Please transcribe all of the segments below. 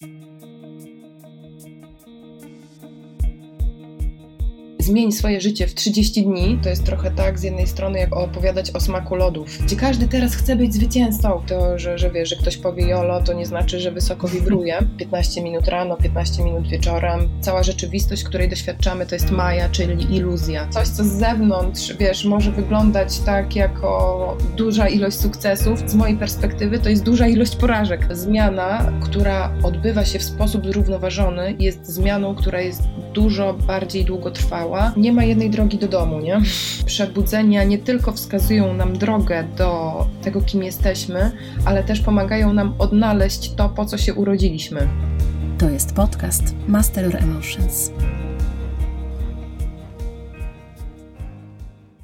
Thank you. Zmień swoje życie w 30 dni, to jest trochę tak z jednej strony, jak opowiadać o smaku lodów, gdzie każdy teraz chce być zwycięzcą. To, że, że wiesz, że ktoś powie jolo, to nie znaczy, że wysoko wibruje. 15 minut rano, 15 minut wieczorem. Cała rzeczywistość, której doświadczamy, to jest maja, czyli iluzja. Coś, co z zewnątrz, wiesz, może wyglądać tak jako duża ilość sukcesów, z mojej perspektywy to jest duża ilość porażek. Zmiana, która odbywa się w sposób zrównoważony, jest zmianą, która jest dużo bardziej długotrwała nie ma jednej drogi do domu, nie? Przebudzenia nie tylko wskazują nam drogę do tego, kim jesteśmy, ale też pomagają nam odnaleźć to, po co się urodziliśmy. To jest podcast Master Your Emotions.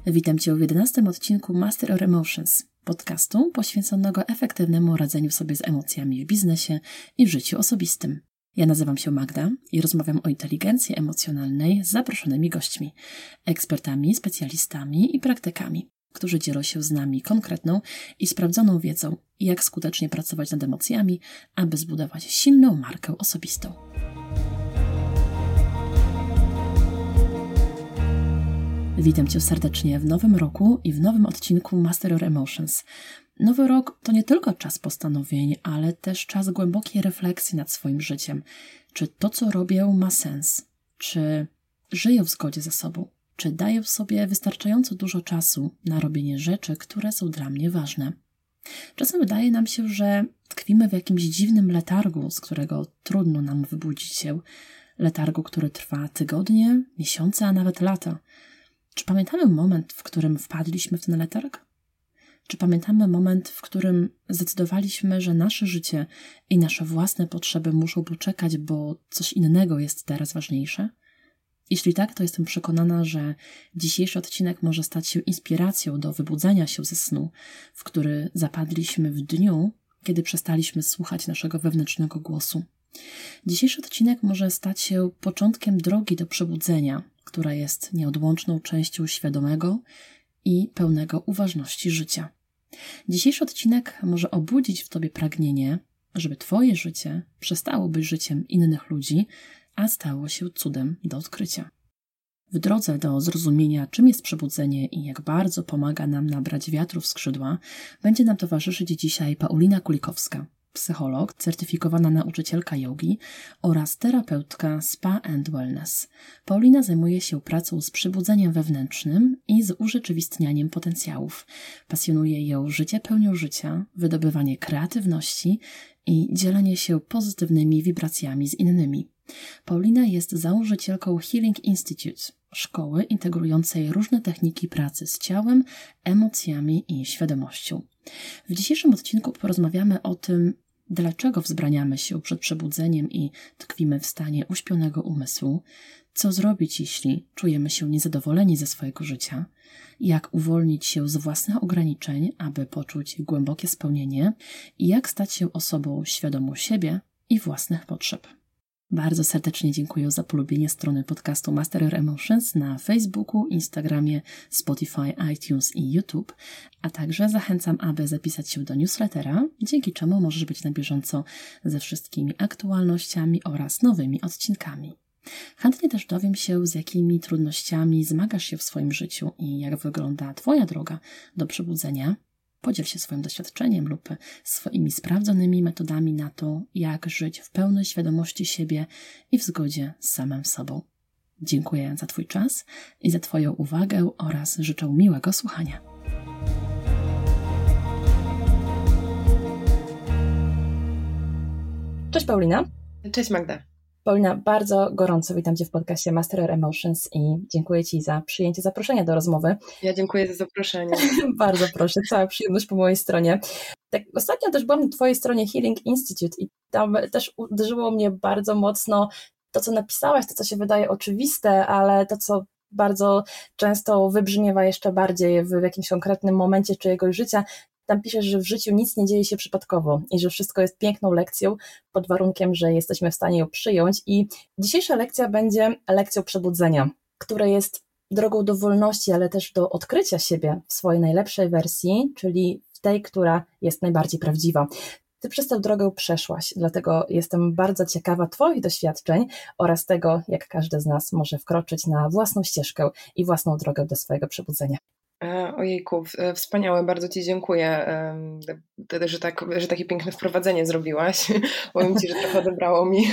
Witam Cię w 11 odcinku Master Your Emotions, podcastu poświęconego efektywnemu radzeniu sobie z emocjami w biznesie i w życiu osobistym. Ja nazywam się Magda i rozmawiam o inteligencji emocjonalnej z zaproszonymi gośćmi, ekspertami, specjalistami i praktykami, którzy dzielą się z nami konkretną i sprawdzoną wiedzą, jak skutecznie pracować nad emocjami, aby zbudować silną markę osobistą. Witam Cię serdecznie w nowym roku i w nowym odcinku Master Your Emotions, Nowy rok to nie tylko czas postanowień, ale też czas głębokiej refleksji nad swoim życiem. Czy to, co robię, ma sens? Czy żyję w zgodzie ze sobą? Czy daję sobie wystarczająco dużo czasu na robienie rzeczy, które są dla mnie ważne? Czasem wydaje nam się, że tkwimy w jakimś dziwnym letargu, z którego trudno nam wybudzić się. Letargu, który trwa tygodnie, miesiące, a nawet lata. Czy pamiętamy moment, w którym wpadliśmy w ten letarg? Czy pamiętamy moment, w którym zdecydowaliśmy, że nasze życie i nasze własne potrzeby muszą poczekać, bo coś innego jest teraz ważniejsze? Jeśli tak, to jestem przekonana, że dzisiejszy odcinek może stać się inspiracją do wybudzenia się ze snu, w który zapadliśmy w dniu, kiedy przestaliśmy słuchać naszego wewnętrznego głosu. Dzisiejszy odcinek może stać się początkiem drogi do przebudzenia, która jest nieodłączną częścią świadomego i pełnego uważności życia. Dzisiejszy odcinek może obudzić w Tobie pragnienie, żeby Twoje życie przestało być życiem innych ludzi, a stało się cudem do odkrycia. W drodze do zrozumienia, czym jest przebudzenie i jak bardzo pomaga nam nabrać wiatru w skrzydła, będzie nam towarzyszyć dzisiaj Paulina Kulikowska, psycholog, certyfikowana nauczycielka jogi oraz terapeutka Spa and Wellness. Paulina zajmuje się pracą z przybudzeniem wewnętrznym i z urzeczywistnianiem potencjałów. Pasjonuje ją życie pełnią życia, wydobywanie kreatywności i dzielenie się pozytywnymi wibracjami z innymi. Paulina jest założycielką Healing Institute, szkoły integrującej różne techniki pracy z ciałem, emocjami i świadomością. W dzisiejszym odcinku porozmawiamy o tym, Dlaczego wzbraniamy się przed przebudzeniem i tkwimy w stanie uśpionego umysłu? Co zrobić, jeśli czujemy się niezadowoleni ze swojego życia? Jak uwolnić się z własnych ograniczeń, aby poczuć głębokie spełnienie? I jak stać się osobą świadomą siebie i własnych potrzeb? Bardzo serdecznie dziękuję za polubienie strony podcastu Master Your Emotions na Facebooku, Instagramie, Spotify, iTunes i YouTube, a także zachęcam, aby zapisać się do newslettera, dzięki czemu możesz być na bieżąco ze wszystkimi aktualnościami oraz nowymi odcinkami. Chętnie też dowiem się, z jakimi trudnościami zmagasz się w swoim życiu i jak wygląda Twoja droga do przebudzenia, Podziel się swoim doświadczeniem lub swoimi sprawdzonymi metodami na to, jak żyć w pełnej świadomości siebie i w zgodzie z samym sobą. Dziękuję za Twój czas i za Twoją uwagę oraz życzę miłego słuchania. Cześć Paulina. Cześć Magda. Paulina, bardzo gorąco witam Cię w podcaście Master Your Emotions i dziękuję Ci za przyjęcie zaproszenia do rozmowy. Ja dziękuję za zaproszenie. bardzo proszę, cała przyjemność po mojej stronie. Tak, ostatnio też byłam na Twojej stronie Healing Institute i tam też uderzyło mnie bardzo mocno to, co napisałaś, to, co się wydaje oczywiste, ale to, co bardzo często wybrzmiewa jeszcze bardziej w jakimś konkretnym momencie czyjegoś życia, tam piszesz, że w życiu nic nie dzieje się przypadkowo i że wszystko jest piękną lekcją pod warunkiem, że jesteśmy w stanie ją przyjąć. I dzisiejsza lekcja będzie lekcją przebudzenia, które jest drogą do wolności, ale też do odkrycia siebie w swojej najlepszej wersji, czyli w tej, która jest najbardziej prawdziwa. Ty przez tę drogę przeszłaś, dlatego jestem bardzo ciekawa Twoich doświadczeń oraz tego, jak każdy z nas może wkroczyć na własną ścieżkę i własną drogę do swojego przebudzenia. E, ojejku, e, wspaniałe, bardzo Ci dziękuję, że, tak, że takie piękne wprowadzenie zrobiłaś. Powiem Ci, że trochę odebrało mi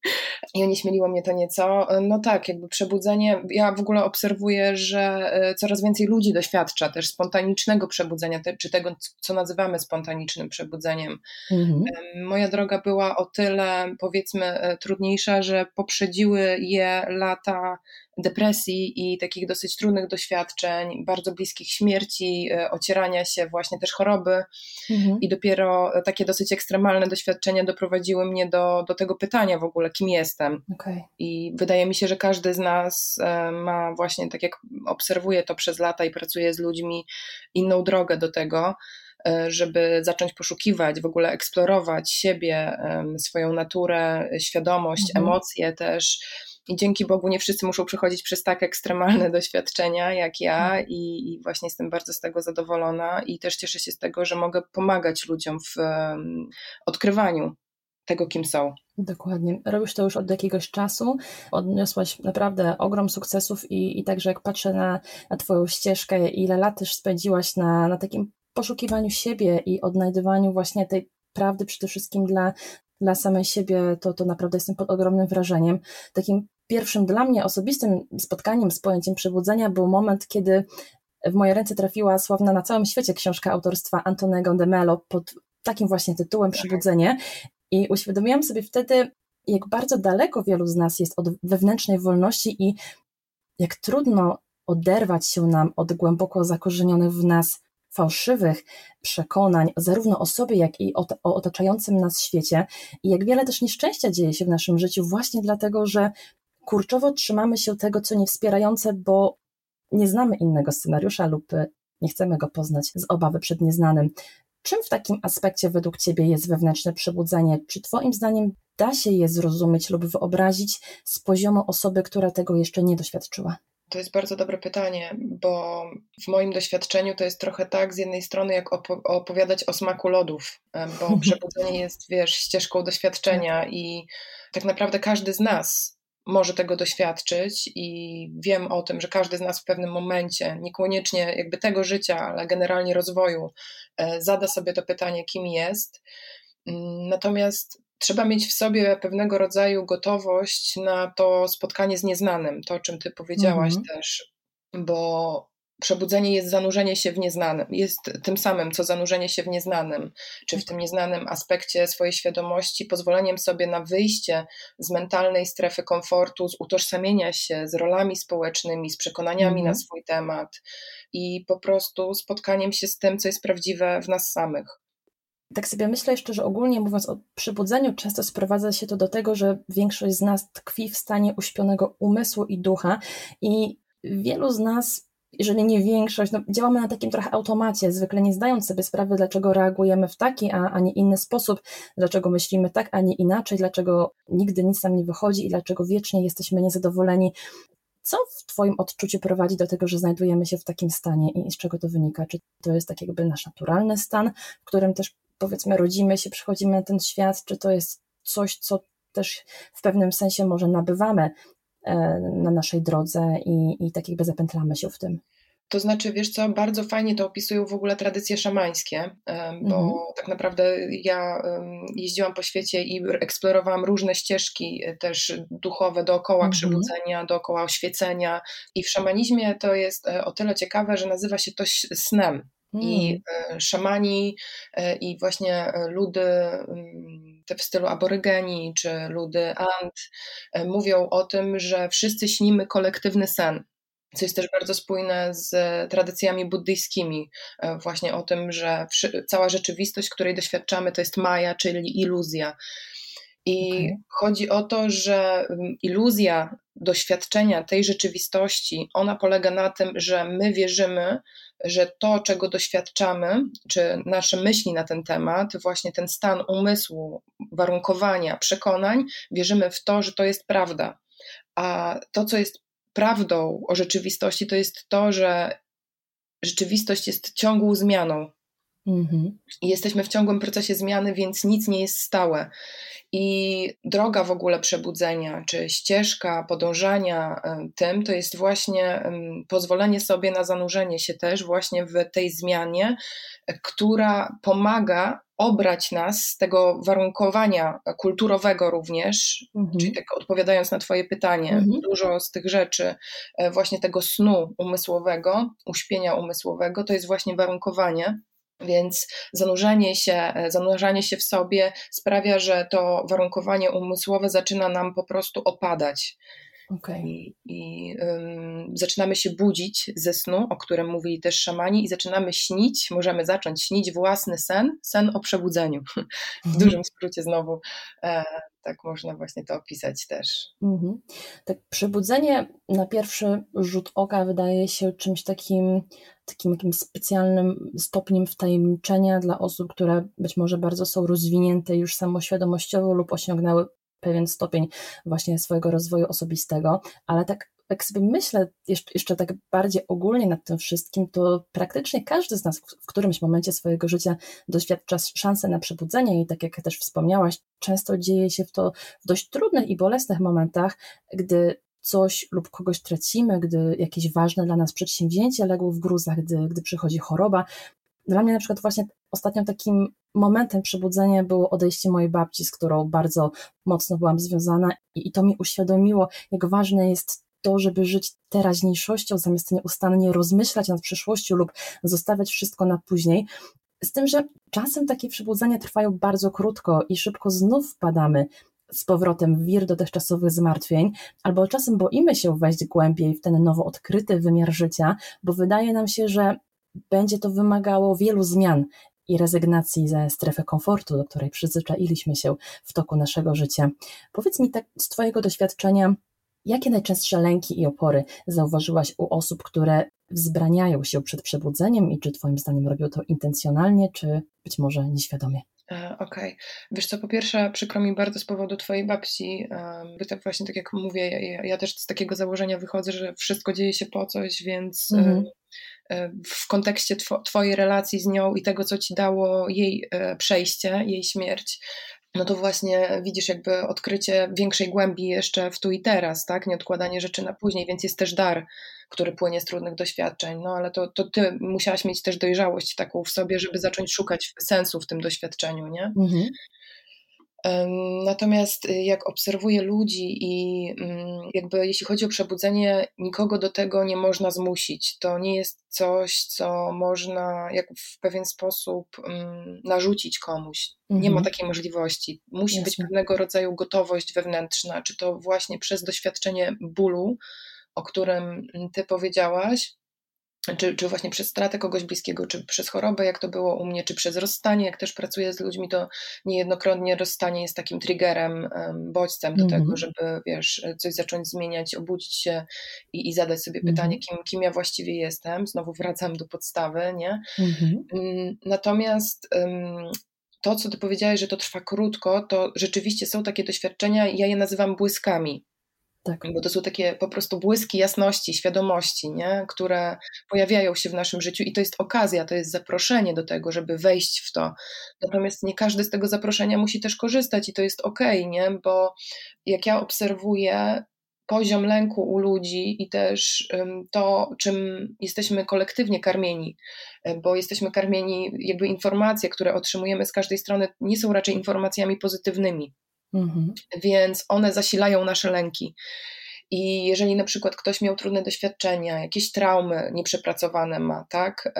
i onieśmieliło mnie to nieco. E, no tak, jakby przebudzenie, ja w ogóle obserwuję, że coraz więcej ludzi doświadcza też spontanicznego przebudzenia, czy tego, co nazywamy spontanicznym przebudzeniem. Mhm. Moja droga była o tyle, powiedzmy, trudniejsza, że poprzedziły je lata depresji i takich dosyć trudnych doświadczeń, bardzo bliskich śmierci, e, ocierania się, właśnie też choroby. Mhm. I dopiero takie dosyć ekstremalne doświadczenia doprowadziły mnie do, do tego pytania w ogóle, kim jestem. Okay. I wydaje mi się, że każdy z nas e, ma właśnie, tak jak obserwuję to przez lata i pracuję z ludźmi, inną drogę do tego e, żeby zacząć poszukiwać, w ogóle eksplorować siebie, swoją naturę, świadomość, mhm. emocje też i dzięki Bogu nie wszyscy muszą przechodzić przez tak ekstremalne doświadczenia jak ja mhm. i, i, właśnie jestem bardzo z tego zadowolona i też cieszę się z tego, że mogę pomagać ludziom w um, odkrywaniu tego, kim są. Dokładnie. Robisz to już od jakiegoś czasu. Odniosłaś naprawdę ogrom sukcesów i, i także jak patrzę na, na Twoją ścieżkę, ile lat też spędziłaś na, na takim poszukiwaniu siebie i odnajdywaniu właśnie tej prawdy przede wszystkim dla, dla samej siebie, to, to naprawdę jestem pod ogromnym wrażeniem. Takim pierwszym dla mnie osobistym spotkaniem z pojęciem przebudzenia był moment, kiedy w moje ręce trafiła sławna na całym świecie książka autorstwa Antonego de Mello pod takim właśnie tytułem tak. Przebudzenie. I uświadomiłam sobie wtedy, jak bardzo daleko wielu z nas jest od wewnętrznej wolności i jak trudno oderwać się nam od głęboko zakorzenionych w nas fałszywych przekonań, zarówno o sobie, jak i o, o otaczającym nas świecie, i jak wiele też nieszczęścia dzieje się w naszym życiu, właśnie dlatego, że kurczowo trzymamy się tego, co niewspierające, bo nie znamy innego scenariusza lub e, nie chcemy go poznać z obawy przed nieznanym. Czym w takim aspekcie według Ciebie jest wewnętrzne przebudzenie? Czy Twoim zdaniem da się je zrozumieć lub wyobrazić z poziomu osoby, która tego jeszcze nie doświadczyła? To jest bardzo dobre pytanie, bo w moim doświadczeniu to jest trochę tak z jednej strony, jak opowiadać o smaku lodów, bo przebudzenie jest, wiesz, ścieżką doświadczenia tak. i tak naprawdę każdy z nas może tego doświadczyć i wiem o tym, że każdy z nas w pewnym momencie, niekoniecznie jakby tego życia, ale generalnie rozwoju, e, zada sobie to pytanie, kim jest. Mm, natomiast trzeba mieć w sobie pewnego rodzaju gotowość na to spotkanie z nieznanym, to o czym ty powiedziałaś mhm. też, bo Przebudzenie jest zanurzenie się w nieznanym, jest tym samym, co zanurzenie się w nieznanym, czy w tym nieznanym aspekcie swojej świadomości, pozwoleniem sobie na wyjście z mentalnej strefy komfortu, z utożsamienia się z rolami społecznymi, z przekonaniami na mhm. swój temat i po prostu spotkaniem się z tym, co jest prawdziwe w nas samych. Tak sobie myślę jeszcze, że ogólnie mówiąc o przebudzeniu, często sprowadza się to do tego, że większość z nas tkwi w stanie uśpionego umysłu i ducha, i wielu z nas jeżeli nie większość, no, działamy na takim trochę automacie, zwykle nie zdając sobie sprawy, dlaczego reagujemy w taki, a, a nie inny sposób, dlaczego myślimy tak, a nie inaczej, dlaczego nigdy nic nam nie wychodzi i dlaczego wiecznie jesteśmy niezadowoleni. Co w Twoim odczuciu prowadzi do tego, że znajdujemy się w takim stanie i z czego to wynika? Czy to jest tak jakby nasz naturalny stan, w którym też powiedzmy rodzimy się, przychodzimy na ten świat, czy to jest coś, co też w pewnym sensie może nabywamy na naszej drodze i, i tak jakby zapętlamy się w tym. To znaczy, wiesz co, bardzo fajnie to opisują w ogóle tradycje szamańskie, bo mhm. tak naprawdę ja jeździłam po świecie i eksplorowałam różne ścieżki e, też duchowe dookoła mhm. przybudzenia, dookoła oświecenia i w szamanizmie to jest e, o tyle ciekawe, że nazywa się to snem. I mm. szamani i właśnie ludy te w stylu aborygeni czy ludy Ant mówią o tym, że wszyscy śnimy kolektywny sen co jest też bardzo spójne z tradycjami buddyjskimi, właśnie o tym, że cała rzeczywistość, której doświadczamy, to jest maja, czyli iluzja. I okay. chodzi o to, że iluzja doświadczenia tej rzeczywistości, ona polega na tym, że my wierzymy, że to, czego doświadczamy, czy nasze myśli na ten temat, właśnie ten stan umysłu, warunkowania, przekonań, wierzymy w to, że to jest prawda. A to, co jest prawdą o rzeczywistości, to jest to, że rzeczywistość jest ciągłą zmianą. Mhm. I jesteśmy w ciągłym procesie zmiany, więc nic nie jest stałe. I droga w ogóle przebudzenia, czy ścieżka podążania tym, to jest właśnie pozwolenie sobie na zanurzenie się też właśnie w tej zmianie, która pomaga obrać nas z tego warunkowania kulturowego również, mhm. czyli tak odpowiadając na Twoje pytanie, mhm. dużo z tych rzeczy, e, właśnie tego snu umysłowego, uśpienia umysłowego, to jest właśnie warunkowanie. Więc zanurzenie się, e, zanurzanie się w sobie sprawia, że to warunkowanie umysłowe zaczyna nam po prostu opadać. Okay. I, i um, zaczynamy się budzić ze snu, o którym mówili też szamani, i zaczynamy śnić, możemy zacząć śnić własny sen, sen o przebudzeniu. W mhm. dużym skrócie znowu e, tak można właśnie to opisać też. Mhm. Tak, przebudzenie na pierwszy rzut oka wydaje się czymś takim, takim jakimś specjalnym stopniem wtajemniczenia dla osób, które być może bardzo są rozwinięte już samoświadomościowo lub osiągnęły pewien stopień właśnie swojego rozwoju osobistego, ale tak jak sobie myślę jeszcze, tak bardziej ogólnie nad tym wszystkim, to praktycznie każdy z nas w którymś momencie swojego życia doświadcza szansę na przebudzenie i tak jak też wspomniałaś, często dzieje się to w dość trudnych i bolesnych momentach, gdy coś lub kogoś tracimy, gdy jakieś ważne dla nas przedsięwzięcie legło w gruzach, gdy, gdy przychodzi choroba. Dla mnie na przykład właśnie ostatnio takim momentem przebudzenia było odejście mojej babci, z którą bardzo mocno byłam związana i, i to mi uświadomiło, jak ważne jest to, żeby żyć teraźniejszością, zamiast nieustannie rozmyślać nad przyszłością lub zostawiać wszystko na później. Z tym, że czasem takie przebudzenia trwają bardzo krótko i szybko znów wpadamy z powrotem w wir dotychczasowych zmartwień, albo czasem boimy się wejść głębiej w ten nowo odkryty wymiar życia, bo wydaje nam się, że będzie to wymagało wielu zmian i rezygnacji ze strefy komfortu, do której przyzwyczailiśmy się w toku naszego życia. Powiedz mi tak z Twojego doświadczenia, jakie najczęstsze lęki i opory zauważyłaś u osób, które wzbraniają się przed przebudzeniem i czy Twoim zdaniem robią to intencjonalnie, czy być może nieświadomie? E, okej. Okay. Wiesz co, po pierwsze przykro mi bardzo z powodu twojej babci, bo tak właśnie tak jak mówię, ja, ja, też z takiego założenia wychodzę, że wszystko dzieje się po coś, więc mm-hmm. w kontekście two, twojej relacji z nią i tego, co ci dało jej przejście, jej śmierć, no to właśnie widzisz jakby odkrycie większej głębi jeszcze w tu i teraz, tak? Nie odkładanie rzeczy na później, więc jest też dar który płynie z trudnych doświadczeń. No ale to, to ty musiałaś mieć też dojrzałość taką w sobie, żeby zacząć szukać sensu w tym doświadczeniu, nie? Mhm. Natomiast y, jak obserwuję ludzi i mm, jakby jeśli chodzi o przebudzenie, nikogo do tego nie można zmusić. To nie jest coś, co można jak w pewien sposób mm, narzucić komuś. Nie ma mhm. takiej możliwości. Musi Jasne. być pewnego rodzaju gotowość wewnętrzna, czy to właśnie przez doświadczenie bólu, o którym ty powiedziałaś, czy, czy właśnie przez stratę kogoś bliskiego, czy przez chorobę, jak to było u mnie, czy przez rozstanie, jak też pracuję z ludźmi, to niejednokrotnie rozstanie jest takim triggerem, bodźcem do tego, mhm. żeby wiesz, coś zacząć zmieniać, obudzić się i, i zadać sobie mhm. pytanie, kim, kim ja właściwie jestem. Znowu wracam do podstawy, nie? Mhm. Mm, natomiast to, co ty powiedziałeś, że to trwa krótko, to rzeczywiście są takie doświadczenia, ja je nazywam błyskami. Tak. Bo to są takie po prostu błyski jasności, świadomości, nie? które pojawiają się w naszym życiu i to jest okazja, to jest zaproszenie do tego, żeby wejść w to. Natomiast nie każdy z tego zaproszenia musi też korzystać i to jest okej, okay, nie? Bo jak ja obserwuję poziom lęku u ludzi i też to, czym jesteśmy kolektywnie karmieni, bo jesteśmy karmieni, jakby informacje, które otrzymujemy z każdej strony, nie są raczej informacjami pozytywnymi. Mhm. Więc one zasilają nasze lęki. I jeżeli na przykład ktoś miał trudne doświadczenia, jakieś traumy nieprzepracowane ma, tak,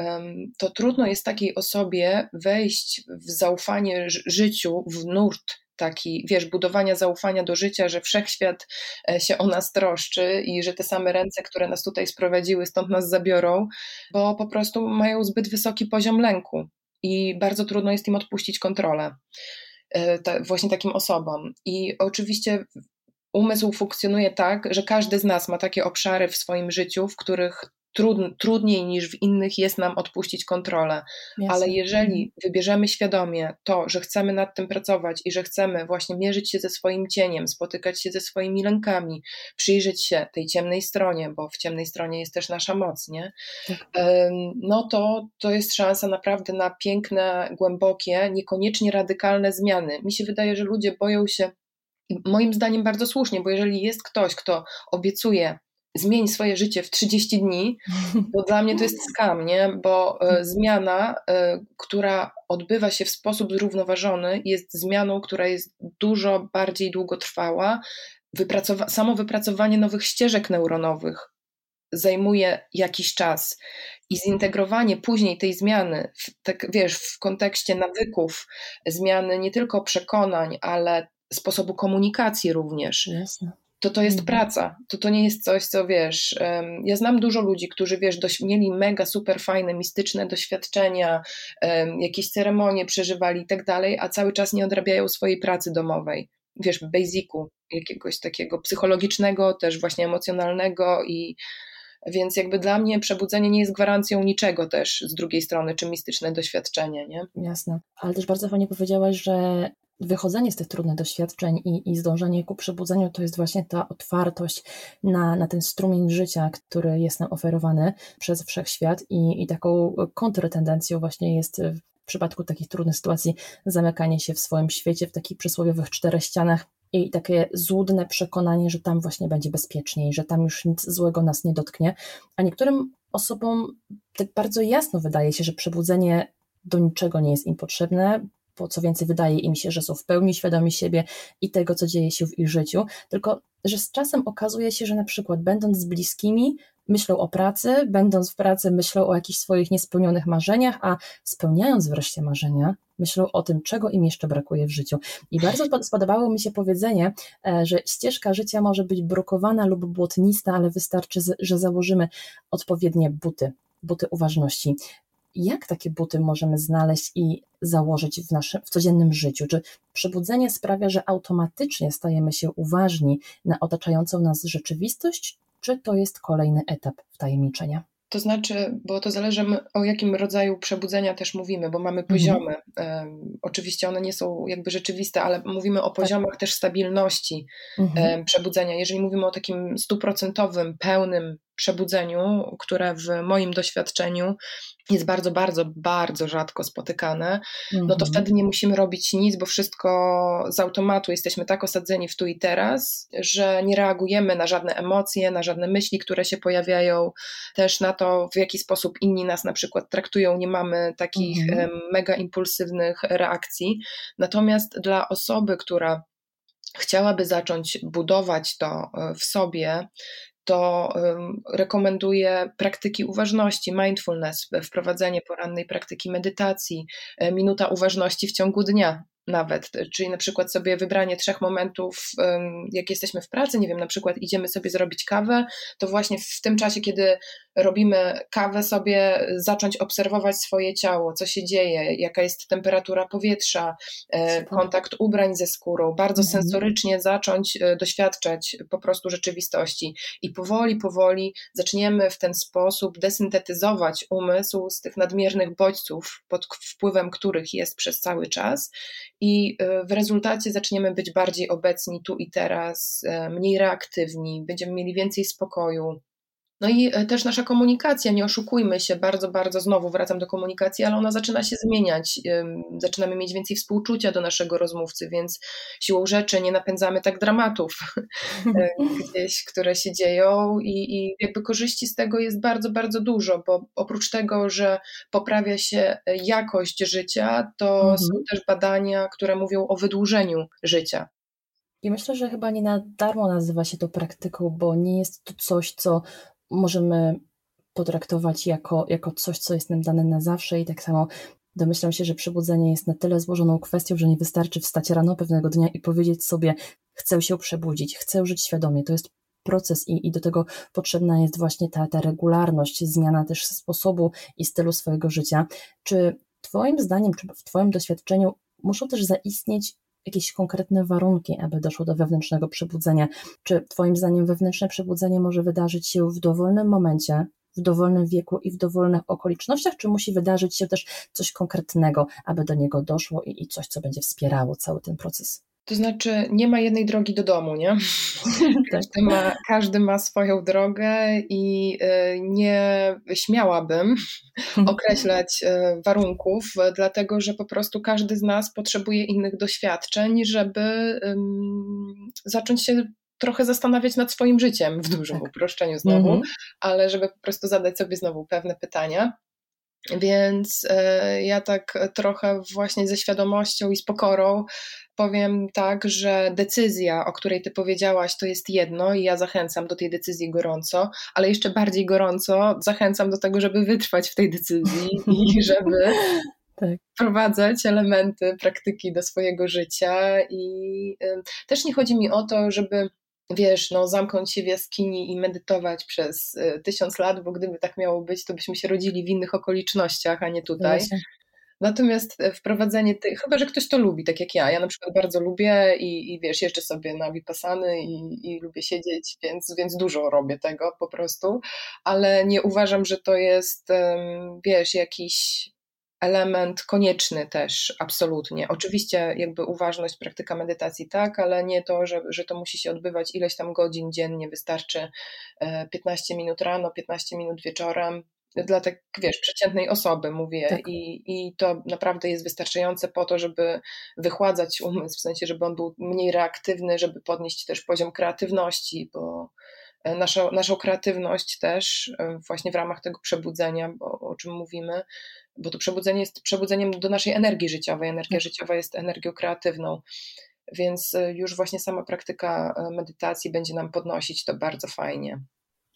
to trudno jest takiej osobie wejść w zaufanie życiu, w nurt taki, wiesz, budowania zaufania do życia, że wszechświat e, się o nas troszczy i że te same ręce, które nas tutaj sprowadziły, stąd nas zabiorą, bo po prostu mają zbyt wysoki poziom lęku i bardzo trudno jest im odpuścić kontrolę. E, ta, właśnie takim osobom. I oczywiście umysł funkcjonuje tak, że każdy z nas ma takie obszary w swoim życiu, w których trudniej niż w innych jest nam odpuścić kontrolę. Jasne. Ale jeżeli mhm. wybierzemy świadomie to, że chcemy nad tym pracować i że chcemy właśnie mierzyć się ze swoim cieniem, spotykać się ze swoimi lękami, przyjrzeć się tej ciemnej stronie, bo w ciemnej stronie jest też nasza moc, nie? Tak. No to, to jest szansa naprawdę na piękne, głębokie, niekoniecznie radykalne zmiany. Mi się wydaje, że ludzie boją się moim zdaniem bardzo słusznie, bo jeżeli jest ktoś, kto obiecuje zmień swoje życie w 30 dni, to dla mnie to jest skam, nie? Bo e, zmiana, e, która odbywa się w sposób zrównoważony, jest zmianą, która jest dużo bardziej długotrwała. Wypracowa samo wypracowanie nowych ścieżek neuronowych zajmuje jakiś czas i zintegrowanie później tej zmiany, w, tak wiesz, w kontekście nawyków, zmiany nie tylko przekonań, ale sposobu komunikacji również. Jasne to to jest mhm. praca. To to nie jest coś, co wiesz. Um, ja znam dużo ludzi, którzy wiesz, mieli mega super fajne, mistyczne doświadczenia, um, jakieś ceremonie przeżywali i tak dalej, a cały czas nie odrabiają swojej pracy domowej. Wiesz, basicu, jakiegoś takiego psychologicznego, też właśnie emocjonalnego i więc jakby dla mnie przebudzenie nie jest gwarancją niczego też z drugiej strony, czy mistyczne doświadczenie, nie? Jasne. Ale też bardzo fajnie powiedziałaś, że wychodzenie z tych trudnych doświadczeń i, i zdążenie ku przebudzeniu to jest właśnie ta otwartość na, na ten strumień życia, który jest nam oferowany przez wszechświat i, i taką kontrtendencją właśnie jest w przypadku takich trudnych sytuacji zamykanie się w swoim świecie, w takich przysłowiowych czterech ścianach i takie złudne przekonanie, że tam właśnie będzie bezpieczniej, że tam już nic złego nas nie dotknie. A niektórym osobom tak bardzo jasno wydaje się, że przebudzenie do niczego nie jest im potrzebne, bo co więcej, wydaje im się, że są w pełni świadomi siebie i tego, co dzieje się w ich życiu, tylko że z czasem okazuje się, że na przykład będąc z bliskimi, myślą o pracy, będąc w pracy, myślą o jakichś swoich niespełnionych marzeniach, a spełniając wreszcie marzenia, myślą o tym, czego im jeszcze brakuje w życiu. I bardzo spodobało mi się powiedzenie, e, że ścieżka życia może być brukowana lub błotnista, ale wystarczy, że założymy odpowiednie buty buty uważności jak takie buty możemy znaleźć i założyć w naszym w codziennym życiu? Czy przebudzenie sprawia, że automatycznie stajemy się uważni na otaczającą nas rzeczywistość, czy to jest kolejny etap wtajemniczenia? To znaczy, bo to zależy o jakim rodzaju przebudzenia też mówimy, bo mamy mhm. poziomy. Um, oczywiście one nie są jakby rzeczywiste, ale mówimy o tak. poziomach tak. też stabilności mhm. przebudzenia. Jeżeli mówimy o takim stuprocentowym, pełnym przebudzeniu, które w moim doświadczeniu jest bardzo, bardzo, bardzo rzadko spotykane, no to mhm. wtedy nie musimy robić nic, bo wszystko z automatu jesteśmy tak osadzeni w tu i teraz, że nie reagujemy na żadne emocje, na żadne myśli, które się pojawiają, też na to, w jaki sposób inni nas na przykład traktują, nie mamy takich mhm. mega impulsywnych reakcji. Natomiast dla osoby, która chciałaby zacząć budować to e, w sobie, to rekomenduję praktyki uważności, mindfulness, wprowadzenie porannej praktyki medytacji, e, minuta uważności w ciągu dnia nawet, czyli na przykład sobie wybranie trzech momentów, jak jesteśmy w pracy, nie wiem, na przykład idziemy sobie zrobić kawę, to właśnie w tym czasie, kiedy robimy kawę sobie, zacząć obserwować swoje ciało, co się dzieje, jaka jest temperatura powietrza, e, kontakt ubrań ze skórą, bardzo mhm. sensorycznie zacząć e, doświadczać po prostu rzeczywistości. I powoli, powoli zaczniemy w ten sposób desyntetyzować umysł z tych nadmiernych bodźców, pod wpływem których jest przez cały czas. I e, w rezultacie zaczniemy być bardziej obecni tu i teraz, mniej reaktywni, będziemy mieli więcej spokoju, no i e, też nasza komunikacja, nie oszukujmy się, bardzo, bardzo znowu wracam do komunikacji, ale ona zaczyna się zmieniać. Zaczynamy mieć więcej współczucia do naszego rozmówcy, więc siłą rzeczy nie napędzamy tak dramatów e, gdzieś, które się dzieją i, i jakby korzyści z tego jest bardzo, bardzo dużo, bo oprócz tego, że poprawia się jakość życia, to mhm. są też badania, które mówią o wydłużeniu życia. I myślę, że chyba nie na darmo nazywa się to praktyką, bo nie jest to coś, co możemy potraktować jako, jako coś, co jest nam dane na zawsze i tak samo domyślam się, że przebudzenie jest na tyle złożoną kwestią, że nie wystarczy wstać rano pewnego dnia i powiedzieć sobie chcę się przebudzić, chcę żyć świadomie. To jest proces i, i do tego potrzebna jest właśnie ta, ta regularność, zmiana też sposobu i stylu swojego życia. Czy Twoim zdaniem, czy w Twoim doświadczeniu muszą też zaistnieć jakieś konkretne warunki, aby doszło do wewnętrznego przebudzenia? Czy Twoim zdaniem wewnętrzne przebudzenie może wydarzyć się w dowolnym momencie, w dowolnym wieku i w dowolnych okolicznościach, czy musi wydarzyć się też coś konkretnego, aby do niego doszło i, i coś, co będzie wspierało cały ten proces? To znaczy, nie ma jednej drogi do domu, nie? Każdy ma, każdy ma swoją drogę i y, nie śmiałabym określać y, warunków, dlatego że po prostu każdy z nas potrzebuje innych doświadczeń, żeby zacząć się trochę zastanawiać nad swoim życiem w dużym tak. uproszczeniu znowu, -hmm. ale żeby po prostu zadać sobie znowu pewne pytania. Więc e, ja tak trochę właśnie ze świadomością i z pokorą powiem tak, że decyzja, o której ty powiedziałaś, to jest jedno i ja zachęcam do tej decyzji gorąco, ale jeszcze bardziej gorąco zachęcam do tego, żeby wytrwać w tej decyzji i żeby tak. wprowadzać elementy praktyki do swojego życia. I też nie chodzi mi o to, żeby wiesz, no, zamknąć się w jaskini i medytować przez y, tysiąc lat, bo gdyby tak miało być, to byśmy się rodzili w innych okolicznościach, a nie tutaj. Właśnie. Natomiast e, wprowadzenie tych, chyba że ktoś to lubi, tak jak ja. Ja na przykład bardzo lubię i, i wiesz, jeżdżę sobie na Vipassany i, i lubię siedzieć, więc, więc dużo robię tego po prostu, ale nie uważam, że to jest, wiesz, jakiś element konieczny też, absolutnie. Oczywiście jakby uważność, praktyka medytacji tak, ale nie to, że, że to musi się odbywać ileś tam godzin dziennie, wystarczy 15 e, minut rano, 15 minut wieczorem, dla tak, wiesz, przeciętnej osoby mówię tak. I, i to naprawdę jest wystarczające po to, żeby wychładzać umysł, w sensie, żeby on był mniej reaktywny, żeby podnieść też poziom kreatywności, bo naszą, naszą kreatywność też e, właśnie w ramach tego przebudzenia, bo, o czym mówimy, bo to przebudzenie jest przebudzeniem do naszej energii życiowej. Energia tak. życiowa jest energią kreatywną, więc e, już właśnie sama praktyka medytacji będzie nam podnosić to bardzo fajnie.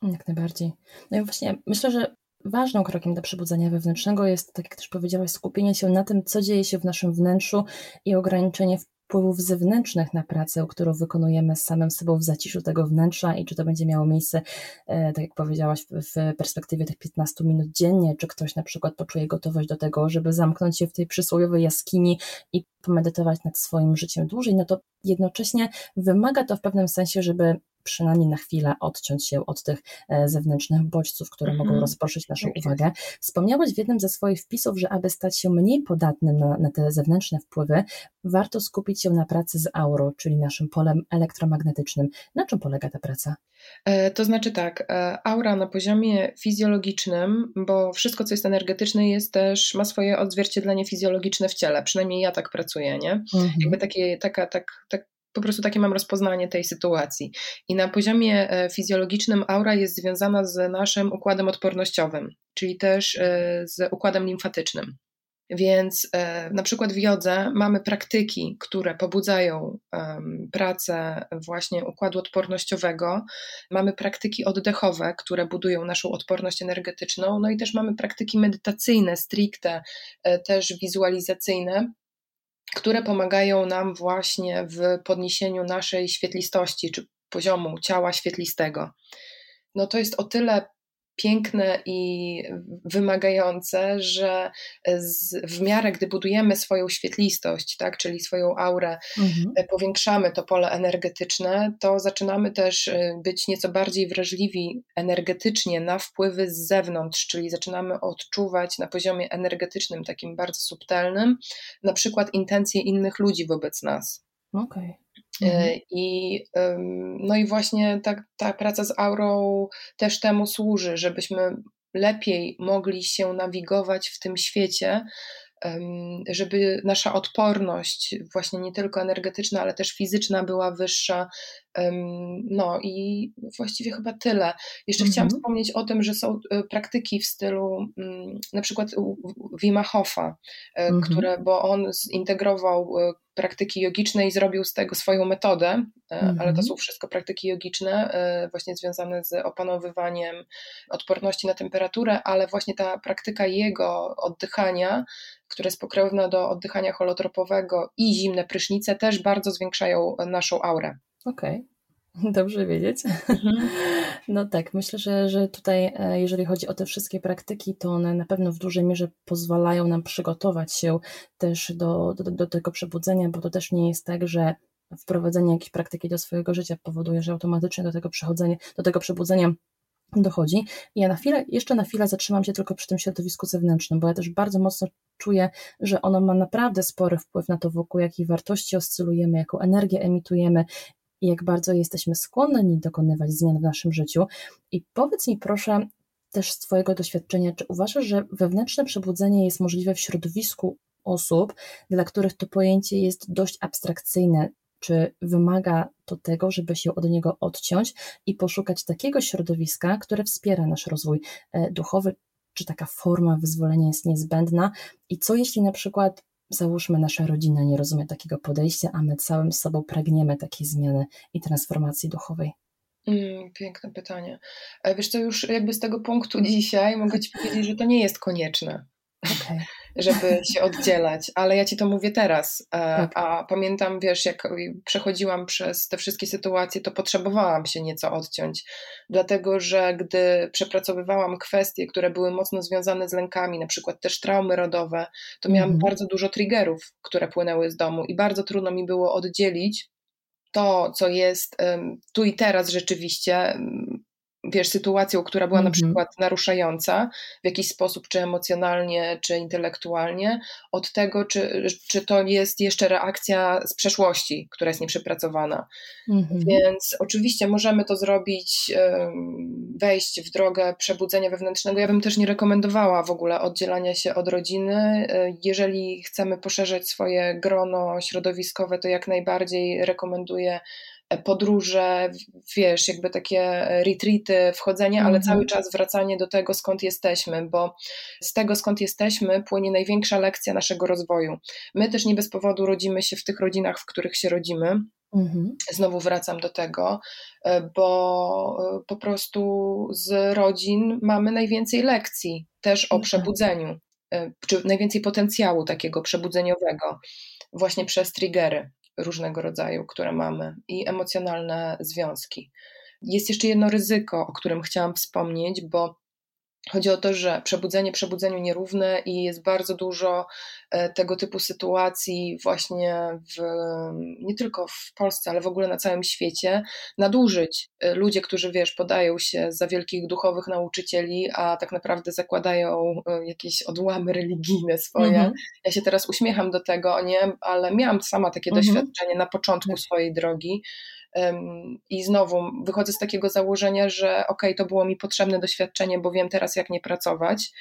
Jak najbardziej. No i właśnie myślę, że ważnym krokiem do przebudzenia wewnętrznego jest, tak jak też powiedziałaś, skupienie się na tym, co dzieje się w naszym wnętrzu i ograniczenie wpływów zewnętrznych na pracę, którą wykonujemy z samym sobą w zaciszu tego wnętrza i czy to będzie miało miejsce, e, tak jak powiedziałaś, w perspektywie tych 15 minut dziennie, czy ktoś na przykład poczuje gotowość do tego, żeby zamknąć się w tej przysłowiowej jaskini i pomedytować nad swoim życiem dłużej, no to jednocześnie wymaga to w pewnym sensie, żeby przynajmniej na chwilę odciąć się od tych e, zewnętrznych bodźców, które mogą mhm. rozproszyć naszą uwagę. Wspomniałeś w jednym ze swoich wpisów, że aby stać się mniej podatnym na, na te zewnętrzne wpływy, warto skupić się na pracy z aurą, czyli naszym polem elektromagnetycznym. Na czym polega ta praca? E, to znaczy tak, e, aura na poziomie fizjologicznym, bo wszystko, co jest energetyczne, jest też, ma swoje odzwierciedlenie fizjologiczne w ciele. Przynajmniej ja tak pracuję, nie? Mhm. Jakby takie, taka, tak, tak, po prostu takie mam rozpoznanie tej sytuacji. I na poziomie e, fizjologicznym aura jest związana z naszym układem odpornościowym, czyli też e, z układem limfatycznym. Więc e, na przykład w jodze mamy praktyki, które pobudzają pracę właśnie układu odpornościowego, mamy praktyki oddechowe, które budują naszą odporność energetyczną, no i też mamy praktyki medytacyjne, stricte, też wizualizacyjne, które pomagają nam właśnie w podniesieniu naszej świetlistości czy poziomu ciała świetlistego. No to jest o tyle piękne i wymagające, że z, w miarę, gdy budujemy swoją świetlistość, tak, czyli swoją aurę, mhm. E, powiększamy to pole energetyczne, to zaczynamy też e, być nieco bardziej wrażliwi energetycznie na wpływy z zewnątrz, czyli zaczynamy odczuwać na poziomie energetycznym, takim bardzo subtelnym, na przykład intencje innych ludzi wobec nas. Okej. Okay. E, mhm. I, no i właśnie ta, ta praca z aurą też temu służy, żebyśmy lepiej mogli się nawigować w tym świecie, żeby nasza odporność, właśnie nie tylko energetyczna, ale też fizyczna, była wyższa. No i właściwie chyba tyle. Jeszcze mhm. chciałam wspomnieć o tym, że są e, praktyki w stylu mm, na przykład Wima Hofa, mhm. które, bo on zintegrował e, praktyki jogiczne i zrobił z tego swoją metodę, mhm. ale to mhm. są wszystko praktyki jogiczne, właśnie związane z opanowywaniem odporności na temperaturę, ale właśnie ta praktyka jego oddychania które jest pokrewne do oddychania holotropowego i zimne prysznice też bardzo zwiększają naszą aurę. Okej. Okay. Dobrze wiedzieć. Mhm. No tak, myślę, że, że tutaj, e, jeżeli chodzi o te wszystkie praktyki, to one na pewno w dużej mierze pozwalają nam przygotować się też do, do, do tego przebudzenia, bo to też nie jest tak, że wprowadzenie jakiejś praktyki do swojego życia powoduje, że automatycznie do tego przechodzenia, do tego przebudzenia dochodzi. I ja na chwilę, jeszcze na chwilę zatrzymam się tylko przy tym środowisku zewnętrznym, bo ja też bardzo mocno czuję, że ono ma naprawdę spory wpływ na to, wokół jakiej wartości oscylujemy, jaką energię emitujemy i jak bardzo jesteśmy skłonni dokonywać zmian w naszym życiu. I powiedz mi proszę też z Twojego doświadczenia, czy uważasz, że wewnętrzne przebudzenie jest możliwe w środowisku osób, dla których to pojęcie jest dość abstrakcyjne, czy wymaga to tego, żeby się od niego odciąć i poszukać takiego środowiska, które wspiera nasz rozwój e, duchowy, czy taka forma wyzwolenia jest niezbędna? I co jeśli na przykład załóżmy nasza rodzina nie rozumie takiego podejścia, a my całym sobą pragniemy takiej zmiany i transformacji duchowej. Mm, piękne pytanie. E, wiesz co, już jakby z tego punktu dzisiaj mogę Ci powiedzieć, że to nie jest konieczne. Okay żeby się oddzielać, ale ja ci to mówię teraz. E, tak. A pamiętam, wiesz, jak przechodziłam przez te wszystkie sytuacje, to potrzebowałam się nieco odciąć, dlatego że gdy przepracowywałam kwestie, które były mocno związane z lękami, na przykład też traumy rodowe, to miałam mhm. bardzo dużo triggerów, które płynęły z domu i bardzo trudno mi było oddzielić to, co jest tu i teraz rzeczywiście wiesz, sytuacją, która była mm -hmm. na mhm. przykład naruszająca w jakiś sposób, czy emocjonalnie, czy intelektualnie, od tego, czy, czy to jest jeszcze reakcja z przeszłości, która jest nieprzepracowana. Mm -hmm. Więc oczywiście możemy to zrobić, wejść w drogę przebudzenia wewnętrznego. Ja bym też nie rekomendowała w ogóle oddzielania się od rodziny. Jeżeli chcemy poszerzać swoje grono środowiskowe, to jak najbardziej rekomenduję podróże, wiesz, jakby takie retreaty, wchodzenie, ale mhm. cały czas wracanie do tego, skąd jesteśmy, bo z tego, skąd jesteśmy, płynie największa lekcja naszego rozwoju. My też nie bez powodu rodzimy się w tych rodzinach, w których się rodzimy. Mhm. Znowu wracam do tego, bo po prostu z rodzin mamy najwięcej lekcji też o mhm. przebudzeniu, czy najwięcej potencjału takiego przebudzeniowego, właśnie przez triggery różnego rodzaju, które mamy i emocjonalne związki. Jest jeszcze jedno ryzyko, o którym chciałam wspomnieć, bo Chodzi o to, że przebudzenie przebudzeniu nierówne i jest bardzo dużo e, tego typu sytuacji właśnie w, nie tylko w Polsce, ale w ogóle na całym świecie, nadużyć. E, ludzie, którzy wiesz, podają się za wielkich duchowych nauczycieli, a tak naprawdę zakładają e, jakieś odłamy religijne swoje. Mhm. Ja się teraz uśmiecham do tego, nie? ale miałam sama takie mhm. doświadczenie na początku tak. swojej drogi i znowu wychodzę z takiego założenia, że ok, to było mi potrzebne doświadczenie, bo wiem teraz, jak nie pracować,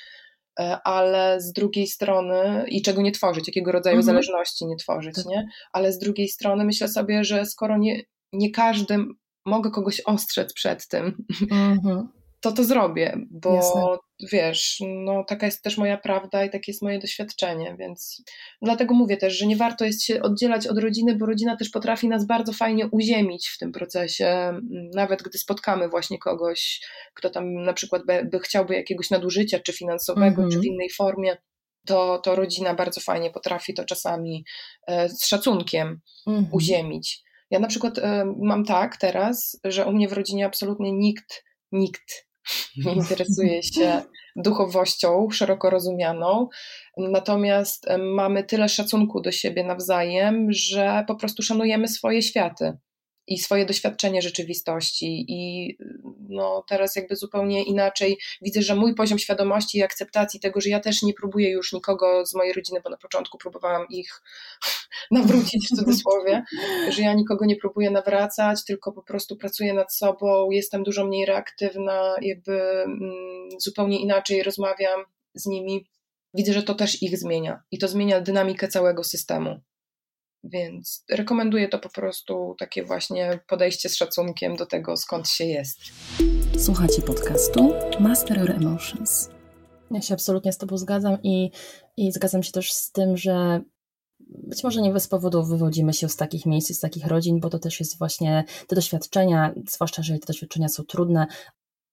e, ale z drugiej strony, i czego nie tworzyć, jakiego rodzaju mhm. zależności nie tworzyć, tak. nie? Ale z drugiej strony myślę sobie, że skoro nie, nie każdy mogę kogoś ostrzec przed tym, mhm to to zrobię, bo Jasne. Wiesz, no taka jest też moja prawda i takie jest moje doświadczenie, więc dlatego mówię też, że nie warto jest się oddzielać od rodziny, bo rodzina też potrafi nas bardzo fajnie uziemić w tym procesie, nawet gdy spotkamy właśnie kogoś, kto tam na przykład by, by chciałby jakiegoś nadużycia, czy finansowego, czy w mhm. innej formie, to, to rodzina bardzo fajnie potrafi to czasami e, z szacunkiem mhm. uziemić. Ja na przykład e, mam tak teraz, że u mnie w rodzinie absolutnie nikt, nikt interesuje się duchowością szeroko rozumianą. Natomiast mamy tyle szacunku do siebie nawzajem, że po prostu szanujemy swoje światy i swoje doświadczenie rzeczywistości. I no, teraz jakby zupełnie inaczej widzę, że mój poziom świadomości i akceptacji tego, że ja też nie próbuję już nikogo z mojej rodziny, bo na początku próbowałam ich nawrócić w cudzysłowie, że ja nikogo nie próbuję nawracać, tylko po prostu pracuję nad sobą, jestem dużo mniej reaktywna, jakby mm, zupełnie inaczej rozmawiam z nimi. Widzę, że to też ich zmienia i to zmienia dynamikę całego systemu. Więc rekomenduję to po prostu takie właśnie podejście z szacunkiem do tego, skąd się jest. Słuchacie podcastu Master Your Emotions. Ja się absolutnie z Tobą zgadzam i, i zgadzam się też z tym, że być może nie bez powodu wywodzimy się z takich miejsc, z takich rodzin, bo to też jest właśnie te doświadczenia, zwłaszcza jeżeli te doświadczenia są trudne,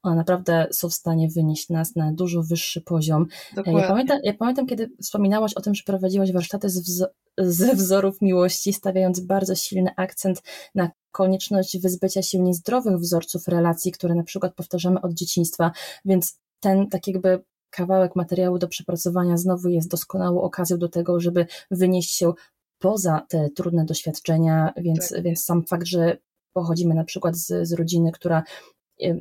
one naprawdę są w stanie wynieść nas na dużo wyższy poziom. Ja pamiętam, ja pamiętam, kiedy wspominałaś o tym, że prowadziłaś warsztaty z, wzo ze wzorów miłości, stawiając bardzo silny akcent na konieczność wyzbycia się niezdrowych wzorców relacji, które na przykład powtarzamy od dzieciństwa, więc ten tak jakby kawałek materiału do przepracowania znowu jest doskonałą okazją do tego, żeby wynieść się poza te trudne doświadczenia, więc, tak. więc sam fakt, że pochodzimy na przykład z, z rodziny, która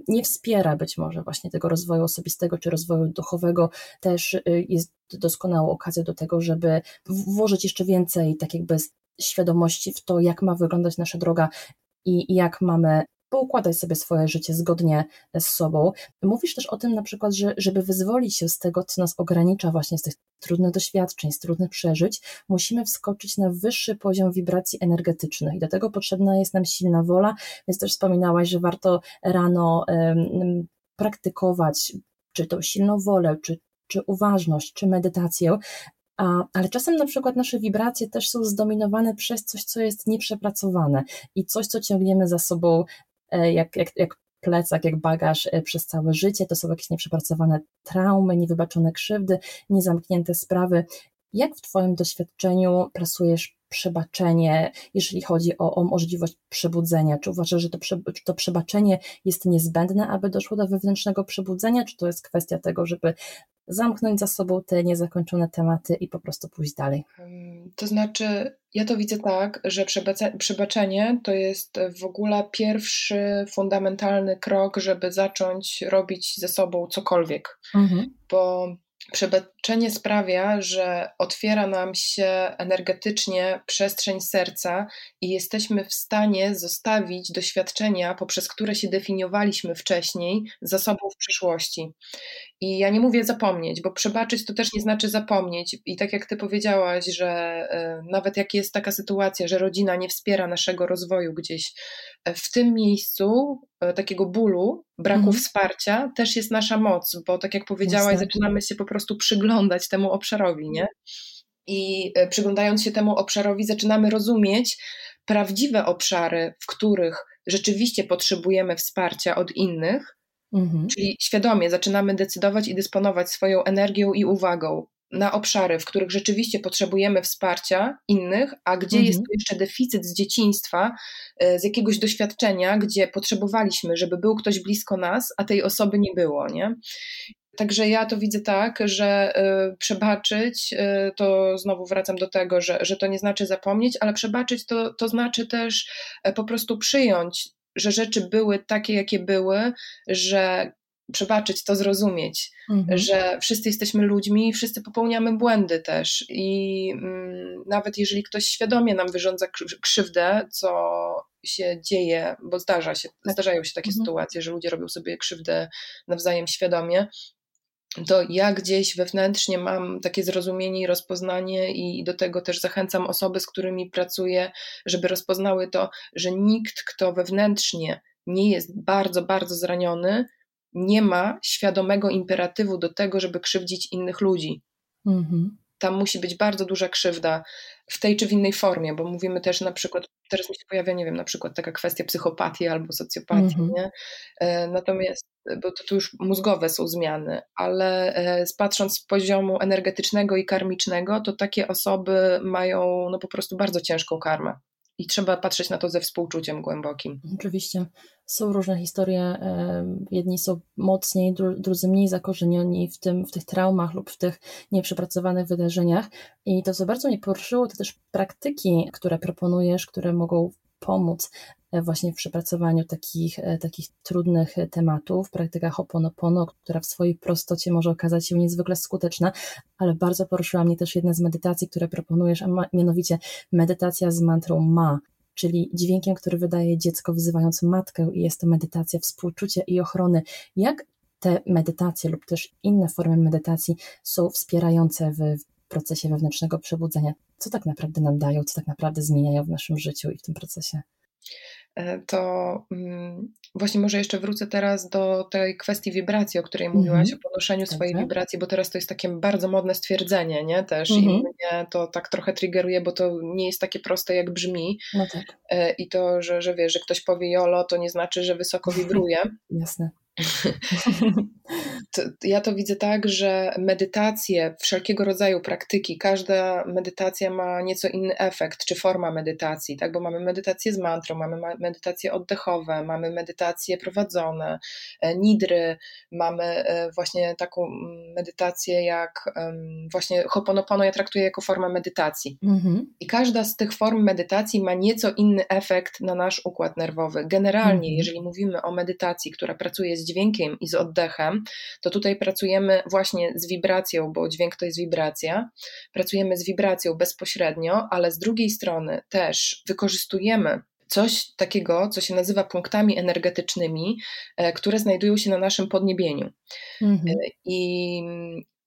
nie wspiera być może właśnie tego rozwoju osobistego czy rozwoju duchowego, też y, jest doskonałą okazją do tego, żeby włożyć jeszcze więcej tak jakby świadomości w to, jak ma wyglądać nasza droga i jak mamy poukładać sobie swoje życie zgodnie z sobą. Mówisz też o tym na przykład, że żeby wyzwolić się z tego, co nas ogranicza właśnie z tych trudnych doświadczeń, z trudnych przeżyć, musimy wskoczyć na wyższy poziom wibracji energetycznych do tego potrzebna jest nam silna wola, więc też wspominałaś, że warto rano um, praktykować czy to silną wolę, czy, czy uważność, czy medytację, a, ale czasem na przykład nasze wibracje też są zdominowane przez coś, co jest nieprzepracowane i coś, co ciągniemy za sobą jak, jak, jak plecak, jak bagaż e, przez całe życie. To są jakieś nieprzepracowane traumy, niewybaczone krzywdy, niezamknięte sprawy. Jak w Twoim doświadczeniu pracujesz przebaczenie, jeżeli chodzi o, o możliwość przebudzenia? Czy uważasz, że to, prze, czy to przebaczenie jest niezbędne, aby doszło do wewnętrznego przebudzenia, czy to jest kwestia tego, żeby zamknąć za sobą te niezakończone tematy i po prostu pójść dalej? To znaczy, ja to widzę tak, że przebaczenie to jest w ogóle pierwszy fundamentalny krok, żeby zacząć robić ze sobą cokolwiek. Mhm. Bo Przebaczenie sprawia, że otwiera nam się energetycznie przestrzeń serca i jesteśmy w stanie zostawić doświadczenia, poprzez które się definiowaliśmy wcześniej, za sobą w przyszłości. I ja nie mówię zapomnieć, bo przebaczyć to też nie znaczy zapomnieć. I tak jak ty powiedziałaś, że y, nawet jak jest taka sytuacja, że rodzina nie wspiera naszego rozwoju gdzieś, e, w tym miejscu y, takiego bólu, braku mhm. wsparcia, też jest nasza moc, bo tak jak powiedziałaś, zaczynamy się po prostu przyglądać temu obszarowi, nie? I y, przyglądając się temu obszarowi, zaczynamy rozumieć prawdziwe obszary, w których rzeczywiście potrzebujemy wsparcia od innych, Mhm. Czyli świadomie zaczynamy decydować i dysponować swoją energią i uwagą na obszary, w których rzeczywiście potrzebujemy wsparcia innych, a gdzie mhm. jest tu jeszcze deficyt z dzieciństwa, e, z jakiegoś doświadczenia, gdzie potrzebowaliśmy, żeby był ktoś blisko nas, a tej osoby nie było, nie? Także ja to widzę tak, że y, przebaczyć, y, to znowu wracam do tego, że, że to nie znaczy zapomnieć, ale przebaczyć to, to znaczy też y, po prostu przyjąć że rzeczy były takie, jakie były, że przebaczyć, to zrozumieć, mhm. że wszyscy jesteśmy ludźmi, wszyscy popełniamy błędy też i mm, nawet jeżeli ktoś świadomie nam wyrządza krzywdę, co się dzieje, bo zdarza się, tak. zdarzają się takie mhm. sytuacje, że ludzie robią sobie krzywdę nawzajem świadomie, to ja gdzieś wewnętrznie mam takie zrozumienie i rozpoznanie, i do tego też zachęcam osoby, z którymi pracuję, żeby rozpoznały to, że nikt, kto wewnętrznie nie jest bardzo, bardzo zraniony, nie ma świadomego imperatywu do tego, żeby krzywdzić innych ludzi. Mhm tam musi być bardzo duża krzywda w tej czy w innej formie, bo mówimy też na przykład, teraz mi się pojawia, nie wiem, na przykład taka kwestia psychopatii albo socjopatii, mm -hmm. nie? E, natomiast, bo to tu już mózgowe są zmiany, ale e, patrząc z poziomu energetycznego i karmicznego, to takie osoby mają no po prostu bardzo ciężką karmę i trzeba patrzeć na to ze współczuciem głębokim. Oczywiście. Są różne historie, jedni są mocniej, drudzy mniej zakorzenieni w, tym, w tych traumach lub w tych nieprzepracowanych wydarzeniach. I to, co bardzo mnie poruszyło, to też praktyki, które proponujesz, które mogą pomóc e, właśnie w przepracowaniu takich, e, takich trudnych tematów, praktyka Ho'oponopono, która w swojej prostocie może okazać się niezwykle skuteczna, ale bardzo poruszyła mnie też jedna z medytacji, które proponujesz, a mianowicie medytacja z mantrą Ma, czyli dźwiękiem, który wydaje dziecko wzywając matkę i jest to medytacja współczucia i ochrony. Jak te medytacje lub też inne formy medytacji są wspierające w procesie wewnętrznego przebudzenia? Co tak naprawdę nam dają, co tak naprawdę zmieniają w naszym życiu i w tym procesie? E, to mm, właśnie może jeszcze wrócę teraz do tej kwestii wibracji, o której mówiłaś, mm -hmm. o podnoszeniu swojej wibracji, bo teraz to jest takie bardzo modne stwierdzenie, nie? Też mm -hmm. i mhm. mnie to tak trochę triggeruje, bo to nie jest takie proste, jak brzmi. No tak. E, I to, że, że wiesz, że ktoś powie jolo, to nie znaczy, że wysoko wibruje. Jasne. to, ja to widzę tak, że medytacje, wszelkiego rodzaju praktyki, każda medytacja ma nieco inny efekt, czy forma medytacji, tak? Bo mamy medytację z mantrą, mamy medytacje oddechowe, mamy medytacje prowadzone, e, nidry, mamy e, właśnie taką medytację jak właśnie Hoponopono ja traktuję jako formę medytacji. Mhm. I każda z tych form medytacji ma nieco inny efekt na nasz układ nerwowy. Generalnie, mhm. jeżeli mówimy o medytacji, która pracuje z dźwiękiem i z oddechem, to tutaj pracujemy właśnie z wibracją, bo dźwięk to jest wibracja. Pracujemy z wibracją bezpośrednio, ale z drugiej strony też wykorzystujemy coś takiego, co się nazywa punktami energetycznymi, e, które znajdują się na naszym podniebieniu. Mhm. E, I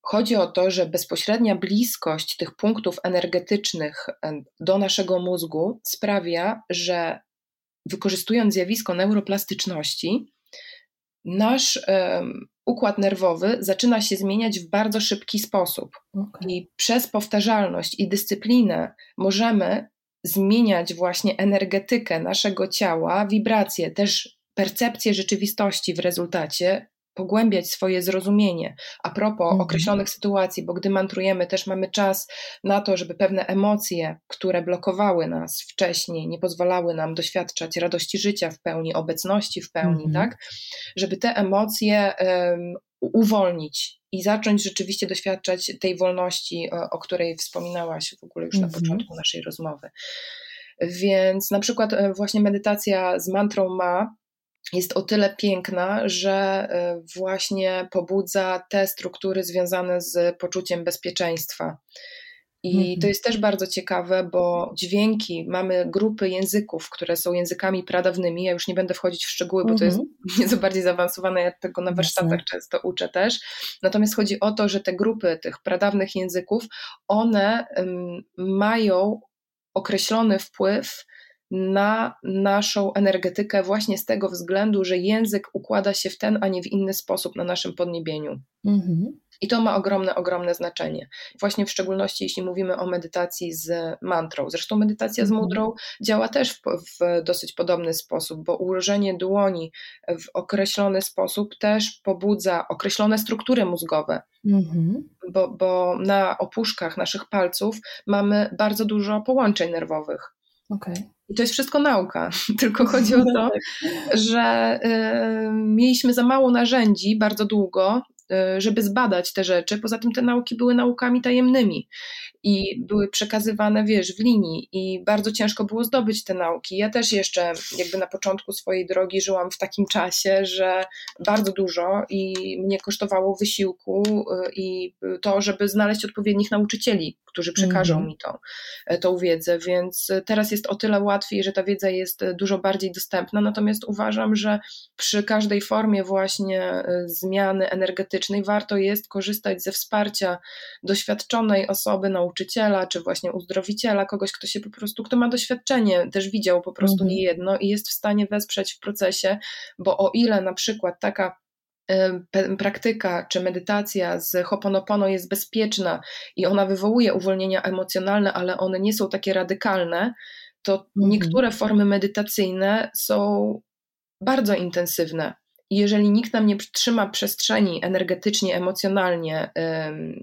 Chodzi o to, że bezpośrednia bliskość tych punktów energetycznych e, do naszego mózgu sprawia, że wykorzystując zjawisko neuroplastyczności, nasz um, układ nerwowy zaczyna się zmieniać w bardzo szybki sposób. Okay. I przez powtarzalność i dyscyplinę możemy zmieniać właśnie energetykę naszego ciała, wibracje, też percepcję rzeczywistości w rezultacie, pogłębiać swoje zrozumienie a propos mhm. określonych sytuacji, bo gdy mantrujemy, też mamy czas na to, żeby pewne emocje, które blokowały nas wcześniej, nie pozwalały nam doświadczać radości życia w pełni, obecności w pełni, mhm. tak? Żeby te emocje um, uwolnić i zacząć rzeczywiście doświadczać tej wolności, o, o której wspominałaś w ogóle już mhm. na początku naszej rozmowy. Więc na przykład e, właśnie medytacja z mantrą ma jest o tyle piękna, że e, właśnie pobudza te struktury związane z poczuciem bezpieczeństwa. I to mhm. jest też bardzo ciekawe, bo dźwięki, mamy grupy języków, które są językami pradawnymi. Ja już nie będę wchodzić w szczegóły, bo to jest mhm. nieco bardziej zaawansowane, ja tego na warsztatach często uczę też. Natomiast chodzi o to, że te grupy tych pradawnych języków, one mają określony wpływ na naszą energetykę właśnie z tego względu, że język układa się w ten, a nie w inny sposób na naszym podniebieniu. Mhm. I to ma ogromne, ogromne znaczenie. Właśnie w szczególności, jeśli mówimy o medytacji z mantrą. Zresztą medytacja z mhm. mudrą działa też w, w, dosyć podobny sposób, bo ułożenie dłoni w określony sposób też pobudza określone struktury mózgowe. Mhm. Bo, bo na opuszkach naszych palców mamy bardzo dużo połączeń nerwowych. Okay. I to jest wszystko nauka, tylko chodzi o to, tak. że y, mieliśmy za mało narzędzi bardzo długo Y, żeby zbadać te rzeczy. Poza tym te nauki były naukami tajemnymi i były przekazywane, wiesz, w linii i bardzo ciężko było zdobyć te nauki. Ja też jeszcze jakby na początku swojej drogi żyłam w takim czasie, że bardzo dużo i mnie kosztowało wysiłku y, i to, żeby znaleźć odpowiednich nauczycieli, którzy przekażą mm -hmm. mi tą, e, tą wiedzę, więc teraz jest o tyle łatwiej, że ta wiedza jest dużo bardziej dostępna, natomiast uważam, że przy każdej formie właśnie e, zmiany energetycznej warto jest korzystać ze wsparcia doświadczonej osoby, nauczyciela, czy właśnie uzdrowiciela, kogoś, kto się po prostu, kto ma doświadczenie, też widział po prostu mm -hmm. nie jedno i jest w stanie wesprzeć w procesie, bo o ile na przykład taka praktyka czy medytacja z Hoponopono jest bezpieczna i ona wywołuje uwolnienia emocjonalne, ale one nie są takie radykalne, to mhm. niektóre formy medytacyjne są bardzo intensywne. Jeżeli nikt nam nie trzyma przestrzeni energetycznie, emocjonalnie,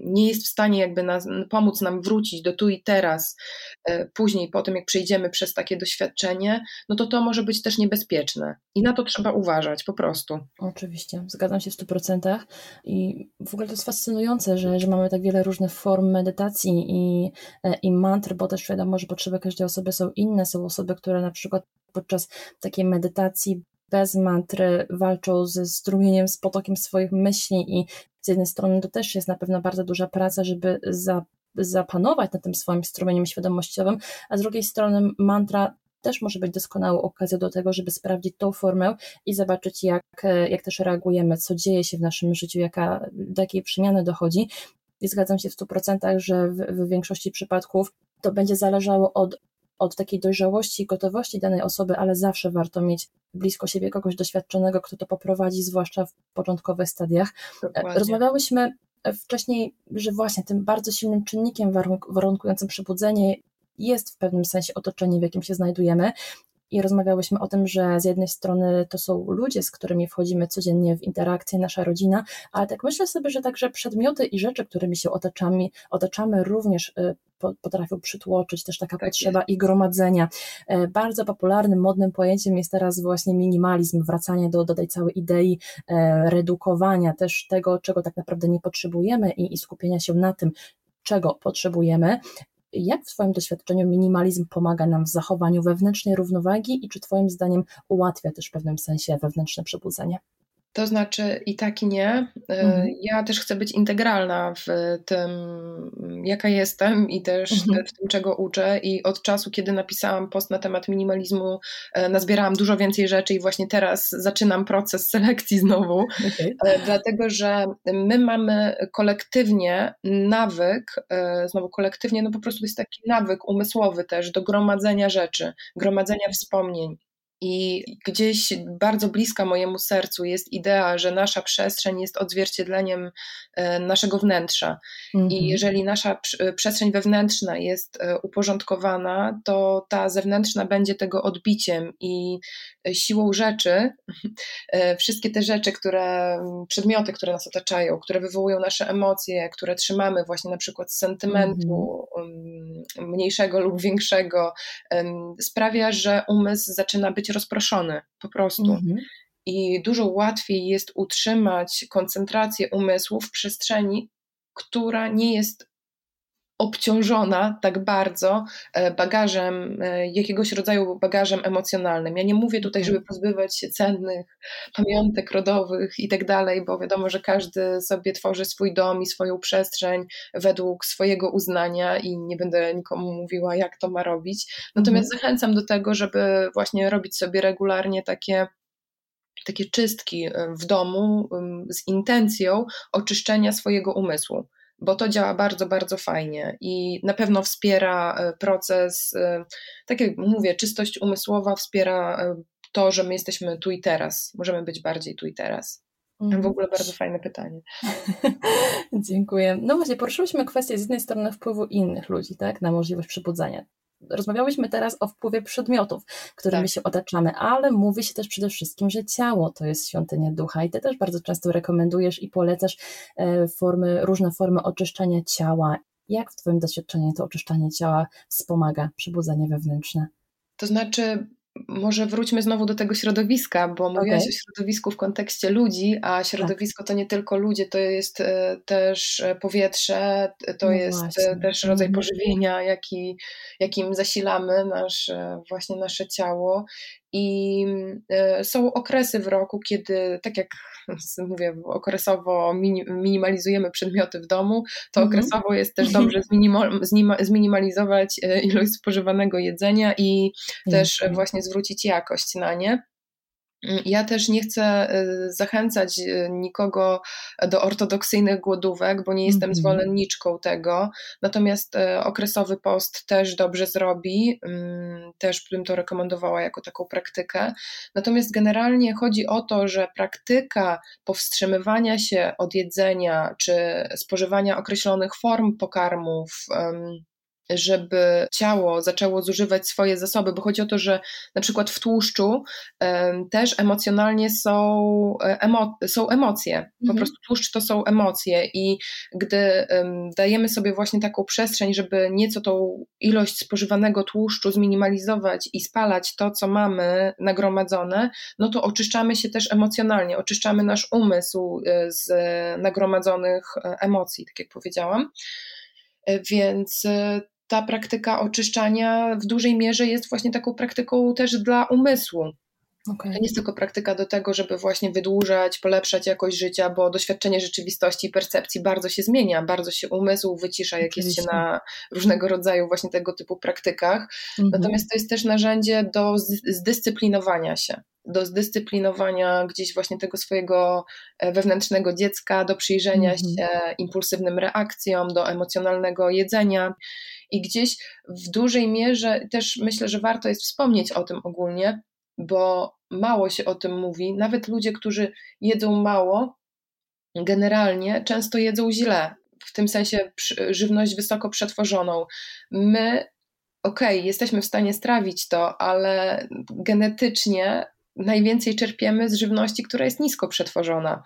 nie jest w stanie jakby nas, pomóc nam wrócić do tu i teraz, e, później po tym jak przejdziemy przez takie doświadczenie, no to to może być też niebezpieczne. I na to trzeba uważać po prostu. Oczywiście, zgadzam się w 100%. I w ogóle to jest fascynujące, że, że mamy tak wiele różnych form medytacji i, e, i mantr, bo też wiadomo, że potrzeby każdej osoby są inne. Są osoby, które na przykład podczas takiej medytacji bez mantry walczą ze strumieniem, z potokiem swoich myśli i z jednej strony to też jest na pewno bardzo duża praca, żeby za, zapanować nad tym swoim strumieniem świadomościowym, a z drugiej strony mantra też może być doskonałą okazją do tego, żeby sprawdzić tą formę i zobaczyć, jak, jak też reagujemy, co dzieje się w naszym życiu, jaka, do jakiej przemiany dochodzi. I zgadzam się w 100%, że w, w większości przypadków to będzie zależało od od takiej dojrzałości i gotowości danej osoby, ale zawsze warto mieć blisko siebie kogoś doświadczonego, kto to poprowadzi, zwłaszcza w początkowych stadiach. Dokładnie. Rozmawiałyśmy wcześniej, że właśnie tym bardzo silnym czynnikiem warunkującym przebudzenie jest w pewnym sensie otoczenie, w jakim się znajdujemy. I rozmawiałyśmy o tym, że z jednej strony to są ludzie, z którymi wchodzimy codziennie w interakcję, nasza rodzina, ale tak myślę sobie, że także przedmioty i rzeczy, którymi się otaczamy, otaczamy również y, potrafią przytłoczyć, też taka tak potrzeba jest. i gromadzenia. E, bardzo popularnym, modnym pojęciem jest teraz właśnie minimalizm, wracanie do, do tej całej idei e, redukowania też tego, czego tak naprawdę nie potrzebujemy i, i skupienia się na tym, czego potrzebujemy. Jak w Twoim doświadczeniu minimalizm pomaga nam w zachowaniu wewnętrznej równowagi i czy Twoim zdaniem ułatwia też w pewnym sensie wewnętrzne przebudzenie? To znaczy i tak i nie. E, mhm. Ja też chcę być integralna w tym, jaka jestem i też mhm. w tym, czego uczę. I od czasu, kiedy napisałam post na temat minimalizmu, e, nazbierałam dużo więcej rzeczy i właśnie teraz zaczynam proces selekcji znowu. Okay. E, dlatego, że my mamy kolektywnie nawyk, znowu kolektywnie, no po prostu jest taki nawyk umysłowy też do gromadzenia rzeczy, gromadzenia wspomnień. I gdzieś bardzo bliska mojemu sercu jest idea, że nasza przestrzeń jest odzwierciedleniem e, naszego wnętrza. Mhm. I jeżeli nasza przestrzeń wewnętrzna jest e, uporządkowana, to ta zewnętrzna będzie tego odbiciem i e, siłą rzeczy, wszystkie te rzeczy, które, przedmioty, które nas otaczają, które wywołują nasze emocje, które trzymamy właśnie na przykład z sentymentu mhm. mniejszego lub większego, sprawia, że umysł zaczyna być rozproszony po prostu. Mhm. I dużo łatwiej jest utrzymać koncentrację umysłu w przestrzeni, która nie jest obciążona tak bardzo e, bagażem, e, jakiegoś rodzaju bagażem emocjonalnym. Ja nie mówię tutaj, żeby pozbywać się cennych pamiątek rodowych i tak dalej, bo wiadomo, że każdy sobie tworzy swój dom i swoją przestrzeń według swojego uznania i nie będę nikomu mówiła, jak to ma robić. Natomiast mhm. zachęcam do tego, żeby właśnie robić sobie regularnie takie takie czystki e, w domu z intencją oczyszczenia swojego umysłu bo to działa bardzo, bardzo fajnie i na pewno wspiera e, proces, e, tak jak mówię, czystość umysłowa wspiera e, to, że my jesteśmy tu i teraz, możemy być bardziej tu i teraz. W mhm. ogóle bardzo fajne pytanie. Dziękuję. No właśnie, poruszyliśmy kwestię z jednej strony wpływu innych ludzi, tak, na możliwość przebudzenia rozmawiałyśmy teraz o wpływie przedmiotów, którymi tak. się otaczamy, ale mówi się też przede wszystkim, że ciało to jest świątynia ducha i ty też bardzo często rekomendujesz i polecasz e, formy, różne formy oczyszczania ciała. Jak w twoim doświadczeniu to oczyszczanie ciała wspomaga przebudzenie wewnętrzne? To znaczy, może wróćmy znowu do tego środowiska, bo okay. mówiłaś o środowisku w kontekście ludzi, a środowisko tak. to nie tylko ludzie, to jest e, też e, powietrze, to no jest e, właśnie. też rodzaj mhm. pożywienia, jaki, jakim zasilamy nasz, właśnie nasze ciało. I są okresy w roku, kiedy, tak jak mówię, okresowo minimalizujemy przedmioty w domu, to mhm. okresowo jest też dobrze zminimalizować ilość spożywanego jedzenia i też właśnie zwrócić jakość na nie. Ja też nie chcę y, zachęcać y, nikogo do ortodoksyjnych głodówek, bo nie jestem mm-hmm. zwolenniczką tego. Natomiast y, okresowy post też dobrze zrobi, mm, też bym to rekomendowała jako taką praktykę. Natomiast generalnie chodzi o to, że praktyka powstrzymywania się od jedzenia czy spożywania określonych form pokarmów, żeby ciało zaczęło zużywać swoje zasoby, bo chodzi o to, że na przykład w tłuszczu też emocjonalnie są, e, emo, są emocje. Po mhm. prostu tłuszcz to są emocje i gdy dajemy sobie właśnie taką przestrzeń, żeby nieco tą ilość spożywanego tłuszczu zminimalizować i spalać to, co mamy nagromadzone, no to oczyszczamy się też emocjonalnie, oczyszczamy nasz umysł e, z nagromadzonych e, emocji, tak jak powiedziałam. Więc ta praktyka oczyszczania w dużej mierze jest właśnie taką praktyką też dla umysłu. Okay. To nie jest tylko praktyka do tego, żeby właśnie wydłużać, polepszać jakość życia, bo doświadczenie rzeczywistości i percepcji bardzo się zmienia, bardzo się umysł wycisza, jak Oczywiście. jest się na różnego rodzaju właśnie tego typu praktykach. Mhm. Natomiast to jest też narzędzie do zdyscyplinowania się do zdyscyplinowania gdzieś właśnie tego swojego e, wewnętrznego dziecka, do przyjrzenia mhm. się impulsywnym reakcjom, do emocjonalnego jedzenia. I gdzieś w dużej mierze też myślę, że warto jest wspomnieć o tym ogólnie, bo mało się o tym mówi. Nawet ludzie, którzy jedzą mało, generalnie często jedzą źle. W tym sensie żywność wysoko przetworzoną. My okej, okay, jesteśmy w stanie strawić to, ale genetycznie najwięcej czerpiemy z żywności, która jest nisko przetworzona.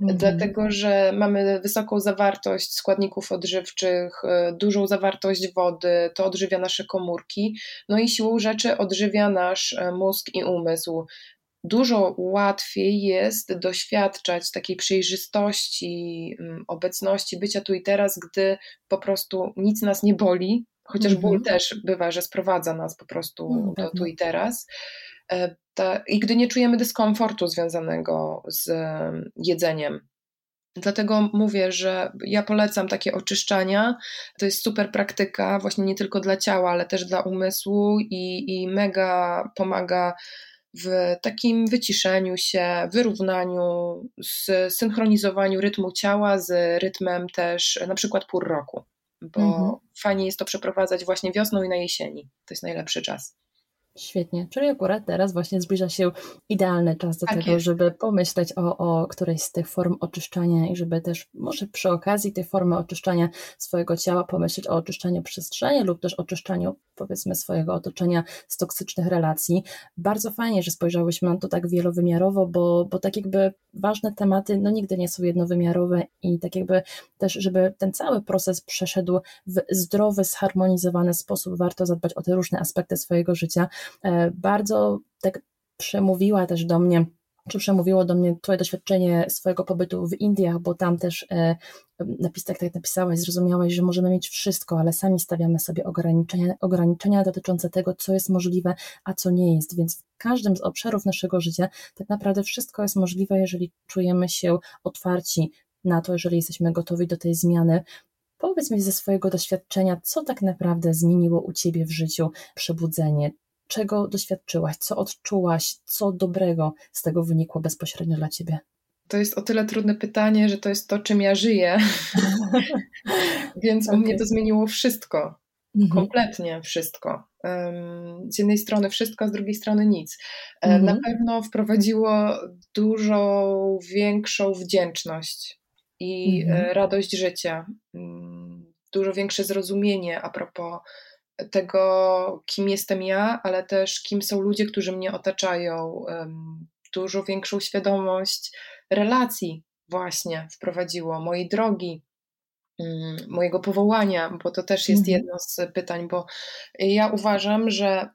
Mhm. Dlatego, że mamy wysoką zawartość składników odżywczych, y, dużą zawartość wody, to odżywia nasze komórki, no i siłą rzeczy odżywia nasz e, mózg i umysł. Dużo łatwiej jest doświadczać takiej przejrzystości, mm, obecności, bycia tu i teraz, gdy po prostu nic nas nie boli, chociaż ból mhm. też bywa, że sprowadza nas po prostu mm, do tu i teraz. E, ta, I gdy nie czujemy dyskomfortu związanego z jedzeniem. Dlatego mówię, że ja polecam takie oczyszczania. To jest super praktyka, właśnie nie tylko dla ciała, ale też dla umysłu i, i mega pomaga w takim wyciszeniu się, wyrównaniu, zsynchronizowaniu rytmu ciała z rytmem też na przykład pór roku, bo mhm. fajnie jest to przeprowadzać właśnie wiosną i na jesieni. To jest najlepszy czas. Świetnie, czyli akurat teraz właśnie zbliża się idealny czas do tak tego, jest. żeby pomyśleć o, o którejś z tych form oczyszczania i żeby też może przy okazji tej formy oczyszczania swojego ciała pomyśleć o oczyszczaniu przestrzeni lub też oczyszczaniu powiedzmy swojego otoczenia z toksycznych relacji. Bardzo fajnie, że spojrzałyśmy na to tak wielowymiarowo, bo, bo tak jakby ważne tematy no nigdy nie są jednowymiarowe i tak jakby też, żeby ten cały proces przeszedł w zdrowy, zharmonizowany sposób, warto zadbać o te różne aspekty swojego życia. E, bardzo tak przemówiła też do mnie czy przemówiło do mnie Twoje doświadczenie swojego pobytu w Indiach, bo tam też e, napis, tak jak napisałaś, zrozumiałaś, że możemy mieć wszystko, ale sami stawiamy sobie ograniczenia, ograniczenia dotyczące tego, co jest możliwe, a co nie jest. Więc w każdym z obszarów naszego życia tak naprawdę wszystko jest możliwe, jeżeli czujemy się otwarci na to, jeżeli jesteśmy gotowi do tej zmiany. Powiedz mi ze swojego doświadczenia, co tak naprawdę zmieniło u Ciebie w życiu przebudzenie? Czego doświadczyłaś, co odczułaś, co dobrego z tego wynikło bezpośrednio dla ciebie? To jest o tyle trudne pytanie, że to jest to, czym ja żyję. Więc okay. u mnie to zmieniło wszystko. Mhm. Kompletnie wszystko. Z jednej strony wszystko, a z drugiej strony nic. E, mhm. Na pewno wprowadziło dużo większą wdzięczność i e, mhm. radość życia. Mm, dużo większe zrozumienie a propos tego, kim jestem ja, ale też kim są ludzie, którzy mnie otaczają. Dużo większą świadomość relacji właśnie wprowadziło, mojej drogi, mm, mojego powołania, bo to też jest mhm. jedno z pytań, bo ja uważam, że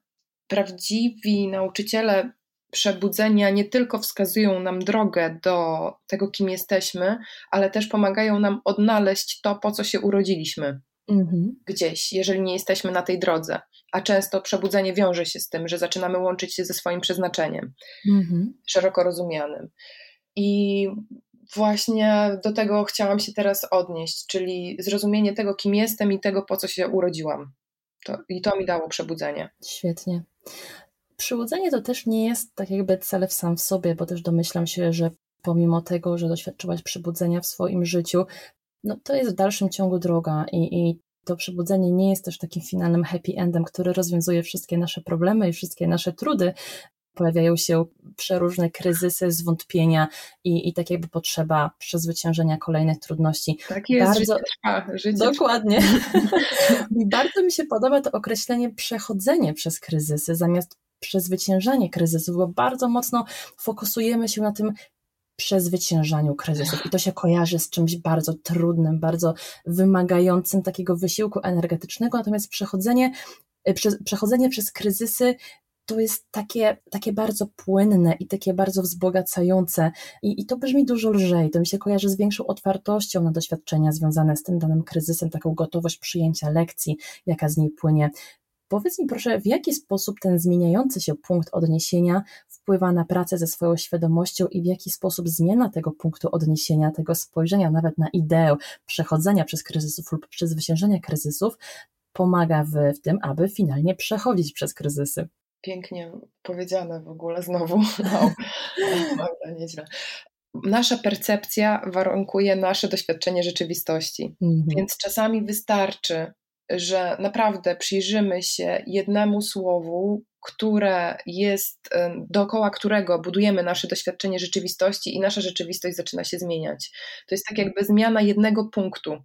prawdziwi nauczyciele przebudzenia nie tylko wskazują nam drogę do tego, kim jesteśmy, ale też pomagają nam odnaleźć to, po co się urodziliśmy mhm. gdzieś, jeżeli nie jesteśmy na tej drodze. A często przebudzenie wiąże się z tym, że zaczynamy łączyć się ze swoim przeznaczeniem, mhm. szeroko rozumianym. I właśnie do tego chciałam się teraz odnieść, czyli zrozumienie tego, kim jestem i tego, po co się urodziłam. To, I to mi dało przebudzenie. Świetnie. Przebudzenie to też nie jest tak jakby cel w sam w sobie, bo też domyślam się, że pomimo tego, że doświadczyłaś przebudzenia w swoim życiu, no to jest w dalszym ciągu droga i, i to przebudzenie nie jest też takim finalnym happy endem, który rozwiązuje wszystkie nasze problemy i wszystkie nasze trudy. Pojawiają się przeróżne kryzysy, zwątpienia i, i tak jakby potrzeba przezwyciężenia kolejnych trudności. Tak jest, bardzo, życie trwa. Życie dokładnie. I bardzo mi się podoba to określenie przechodzenie przez kryzysy zamiast przezwyciężanie kryzysów, bo bardzo mocno fokusujemy się na tym, przezwyciężaniu kryzysów. I to się kojarzy z czymś bardzo trudnym, bardzo wymagającym takiego wysiłku energetycznego, natomiast przechodzenie, e, prze, przechodzenie przez kryzysy to jest takie, takie bardzo płynne i takie bardzo wzbogacające I, i to brzmi dużo lżej, to mi się kojarzy z większą otwartością na doświadczenia związane z tym danym kryzysem, taką gotowość przyjęcia lekcji, jaka z niej płynie. Powiedz mi proszę, w jaki sposób ten zmieniający się punkt odniesienia wpływa na pracę ze swoją świadomością i w jaki sposób zmiana tego punktu odniesienia, tego spojrzenia nawet na ideę przechodzenia przez kryzysów lub przezwyciężenia kryzysów pomaga w, w tym, aby finalnie przechodzić przez kryzysy. Pięknie powiedziane w ogóle znowu. No, Magda, nieźle nasza percepcja warunkuje nasze doświadczenie rzeczywistości. Mhm. Więc czasami wystarczy że naprawdę przyjrzymy się jednemu słowu, które jest, dookoła którego budujemy nasze doświadczenie rzeczywistości i nasza rzeczywistość zaczyna się zmieniać. To jest tak jakby zmiana jednego punktu.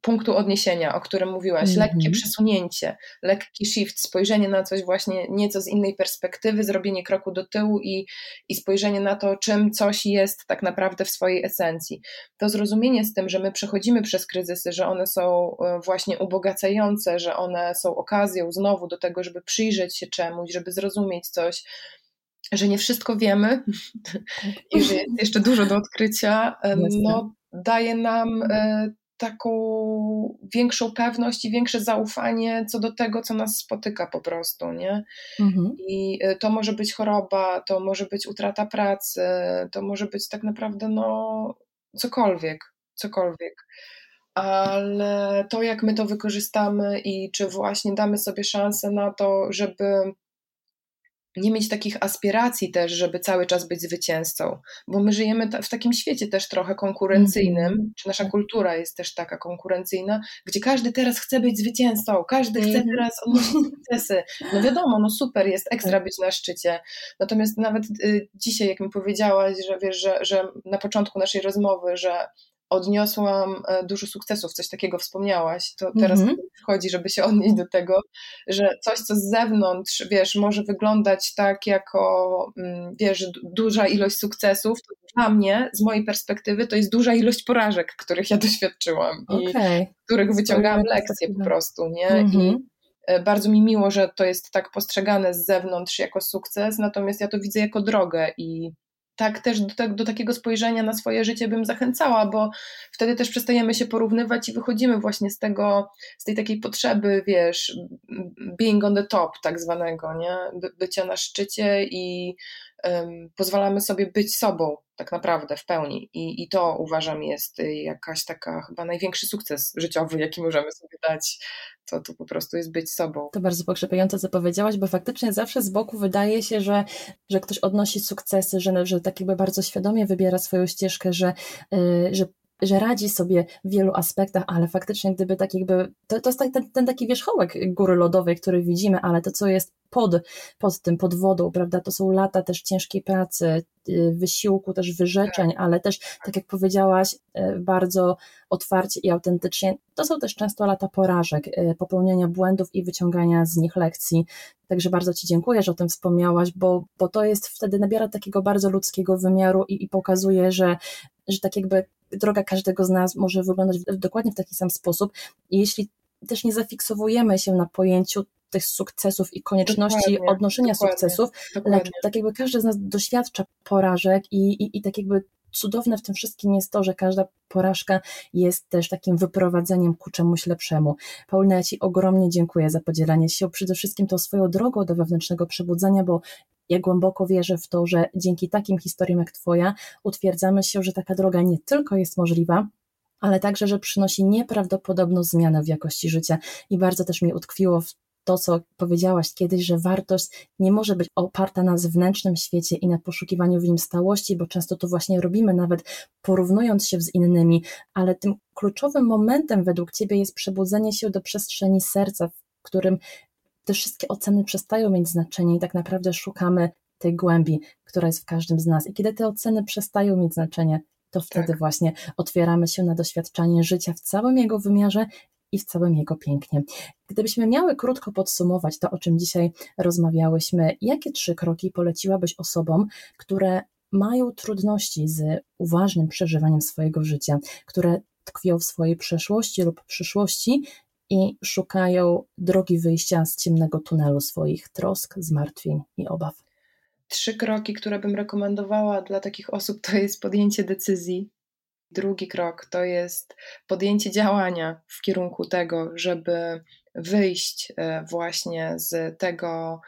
Punktu odniesienia, o którym mówiłaś, mm -hmm. lekkie przesunięcie, lekki shift, spojrzenie na coś właśnie nieco z innej perspektywy, zrobienie kroku do tyłu i, i spojrzenie na to, czym coś jest tak naprawdę w swojej esencji. To zrozumienie z tym, że my przechodzimy przez kryzysy, że one są e, właśnie ubogacające, że one są okazją znowu do tego, żeby przyjrzeć się czemuś, żeby zrozumieć coś, że nie wszystko wiemy i że jest jeszcze dużo do odkrycia, no, daje nam e, taką większą pewność i większe zaufanie co do tego, co nas spotyka po prostu, nie? Mhm. I e, to może być choroba, to może być utrata pracy, to może być tak naprawdę no cokolwiek, cokolwiek. Ale to, jak my to wykorzystamy i czy właśnie damy sobie szansę na to, żeby nie mieć takich aspiracji też, żeby cały czas być zwycięzcą, bo my żyjemy w takim świecie też trochę konkurencyjnym, mm-hmm. czy nasza kultura jest też taka konkurencyjna, gdzie każdy teraz chce być zwycięzcą, każdy chce mm-hmm. teraz odnosić sukcesy. No wiadomo, no super, jest ekstra tak. być na szczycie. Natomiast nawet y, dzisiaj, jak mi powiedziałaś, że wiesz, że, że na początku naszej rozmowy, że odniosłam e, dużo sukcesów, coś takiego wspomniałaś, to teraz mm -hmm. chodzi, żeby się odnieść do tego, że coś, co z zewnątrz, wiesz, może wyglądać tak jako, mm, wiesz, duża ilość sukcesów, to dla mnie, z mojej perspektywy, to jest duża ilość porażek, których ja doświadczyłam okay. i których wyciągałam lekcje po prostu, nie? Mm -hmm. I mhm. e, bardzo mi miło, że to jest tak postrzegane z zewnątrz jako sukces, natomiast ja to widzę jako drogę i tak też do, do, takiego spojrzenia na swoje życie bym zachęcała, bo wtedy też przestajemy się porównywać i wychodzimy właśnie z tego, z tej takiej potrzeby, wiesz, being on the top tak zwanego, nie? By, bycia na szczycie i um, pozwalamy sobie być sobą tak naprawdę w pełni I, i to uważam jest jakaś taka chyba największy sukces życiowy, jaki możemy sobie dać to, to po prostu jest być sobą. To bardzo pokrzepiające, co powiedziałaś, bo faktycznie zawsze z boku wydaje się, że, że ktoś odnosi sukcesy, że, że tak jakby bardzo świadomie wybiera swoją ścieżkę, że, yy, że że radzi sobie w wielu aspektach, ale faktycznie gdyby tak jakby, to, to jest ten, ten taki wierzchołek góry lodowej, który widzimy, ale to co jest pod, pod tym, pod wodą, prawda, to są lata też ciężkiej pracy, y, wysiłku, też wyrzeczeń, ale też, tak jak powiedziałaś, y, bardzo otwarcie i autentycznie, to są też często lata porażek, y, popełniania błędów i wyciągania z nich lekcji. Także bardzo Ci dziękuję, że o tym wspomniałaś, bo, bo to jest wtedy nabiera takiego bardzo ludzkiego wymiaru i, i pokazuje, że, że tak jakby droga każdego z nas może wyglądać dokładnie w taki sam sposób. I jeśli też nie zafiksowujemy się na pojęciu tych sukcesów i konieczności dokładnie, odnoszenia dokładnie, sukcesów, dokładnie. lecz tak jakby każdy z nas doświadcza porażek i, i, i tak jakby cudowne w tym wszystkim jest to, że każda porażka jest też takim wyprowadzeniem ku czemuś lepszemu. Paulina, ja Ci ogromnie dziękuję za podzielenie się przede wszystkim tą swoją drogą do wewnętrznego przebudzenia, bo ja głęboko wierzę w to, że dzięki takim historiom jak Twoja utwierdzamy się, że taka droga nie tylko jest możliwa, ale także, że przynosi nieprawdopodobną zmianę w jakości życia. I bardzo też mi utkwiło w to, co powiedziałaś kiedyś, że wartość nie może być oparta na zewnętrznym świecie i na poszukiwaniu w nim stałości, bo często to właśnie robimy, nawet porównując się z innymi, ale tym kluczowym momentem według Ciebie jest przebudzenie się do przestrzeni serca, w którym te wszystkie oceny przestają mieć znaczenie i tak naprawdę szukamy tej głębi, która jest w każdym z nas. I kiedy te oceny przestają mieć znaczenie, to wtedy tak. właśnie otwieramy się na doświadczanie życia w całym jego wymiarze i w całym jego pięknie. Gdybyśmy miały krótko podsumować to, o czym dzisiaj rozmawiałyśmy, jakie trzy kroki poleciłabyś osobom, które mają trudności z uważnym przeżywaniem swojego życia, które tkwią w swojej przeszłości lub przyszłości i szukają drogi wyjścia z ciemnego tunelu swoich trosk, zmartwień i obaw. Trzy kroki, które bym rekomendowała dla takich osób, to jest podjęcie decyzji. Drugi krok to jest podjęcie działania w kierunku tego, żeby wyjść e, właśnie z tego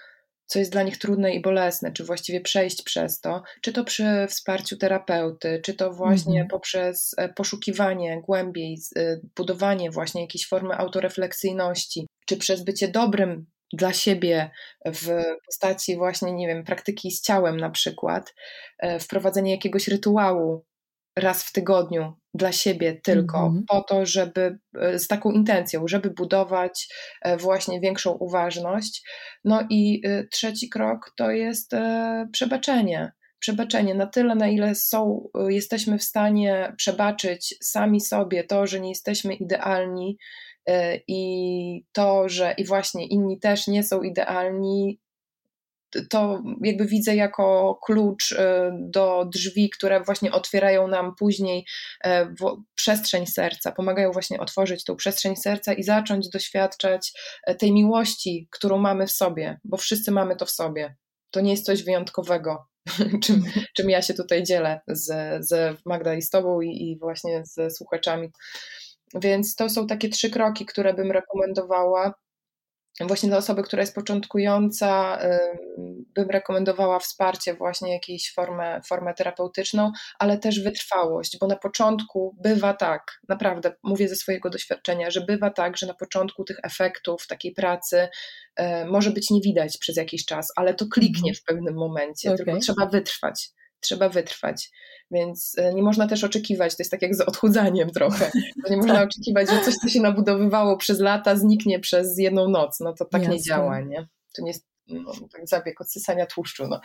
co jest dla nich trudne i bolesne, czy właściwie przejść przez to, czy to przy wsparciu terapeuty, czy to właśnie mhm. poprzez e, poszukiwanie głębiej, e, budowanie właśnie jakiejś formy autorefleksyjności, czy przez bycie dobrym dla siebie w postaci właśnie, nie wiem, praktyki z ciałem na przykład, wprowadzenie jakiegoś rytuału raz w tygodniu dla siebie tylko, mm -hmm. po to, żeby e, z taką intencją, żeby budować e, właśnie większą uważność. No i e, trzeci krok to jest przebaczenie. przebaczenie na tyle, na ile są, jesteśmy w stanie przebaczyć sami sobie to, że nie jesteśmy idealni i to, że i właśnie inni też nie są idealni, to jakby widzę jako klucz e, do drzwi, które właśnie otwierają nam później e, przestrzeń serca, pomagają właśnie otworzyć tą przestrzeń serca i zacząć doświadczać e, tej miłości, którą mamy w sobie, bo wszyscy mamy to w sobie. To nie jest coś wyjątkowego, czym, czym ja się tutaj dzielę z, z Magda i z Tobą i, i właśnie ze słuchaczami. Więc to są takie trzy kroki, które bym rekomendowała właśnie dla osoby, która jest początkująca, bym rekomendowała wsparcie, właśnie jakąś formę, formę terapeutyczną, ale też wytrwałość, bo na początku bywa tak, naprawdę mówię ze swojego doświadczenia, że bywa tak, że na początku tych efektów takiej pracy e, może być nie widać przez jakiś czas, ale to kliknie mhm. w pewnym momencie, okay. tylko trzeba wytrwać trzeba wytrwać. Więc e, nie można też oczekiwać, to jest tak jak z odchudzaniem trochę. To nie można tak. oczekiwać, że coś, co się nabudowywało przez lata, zniknie przez jedną noc. No to tak Jasne. nie działa, nie? To nie jest no, tak zabieg odsysania tłuszczu. No.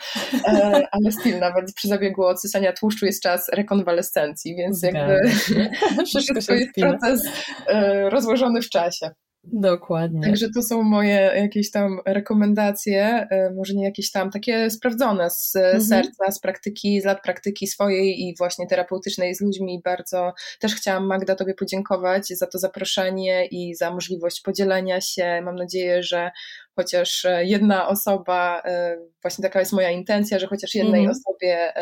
E, ale styl, nawet przy zabiegu odsysania tłuszczu jest czas rekonwalescencji, więc jakby wszystko jest proces e, rozłożony w czasie. Dokładnie. Także to są moje jakieś tam rekomendacje, e, może nie jakieś tam takie sprawdzone z mhm. serca, z praktyki, z lat praktyki swojej i właśnie terapeutycznej z ludźmi. Bardzo też chciałam Magda Tobie podziękować za to zaproszenie i za możliwość podzielenia się. Mam nadzieję, że chociaż jedna osoba, e, właśnie taka jest moja intencja, że chociaż jednej mhm. osobie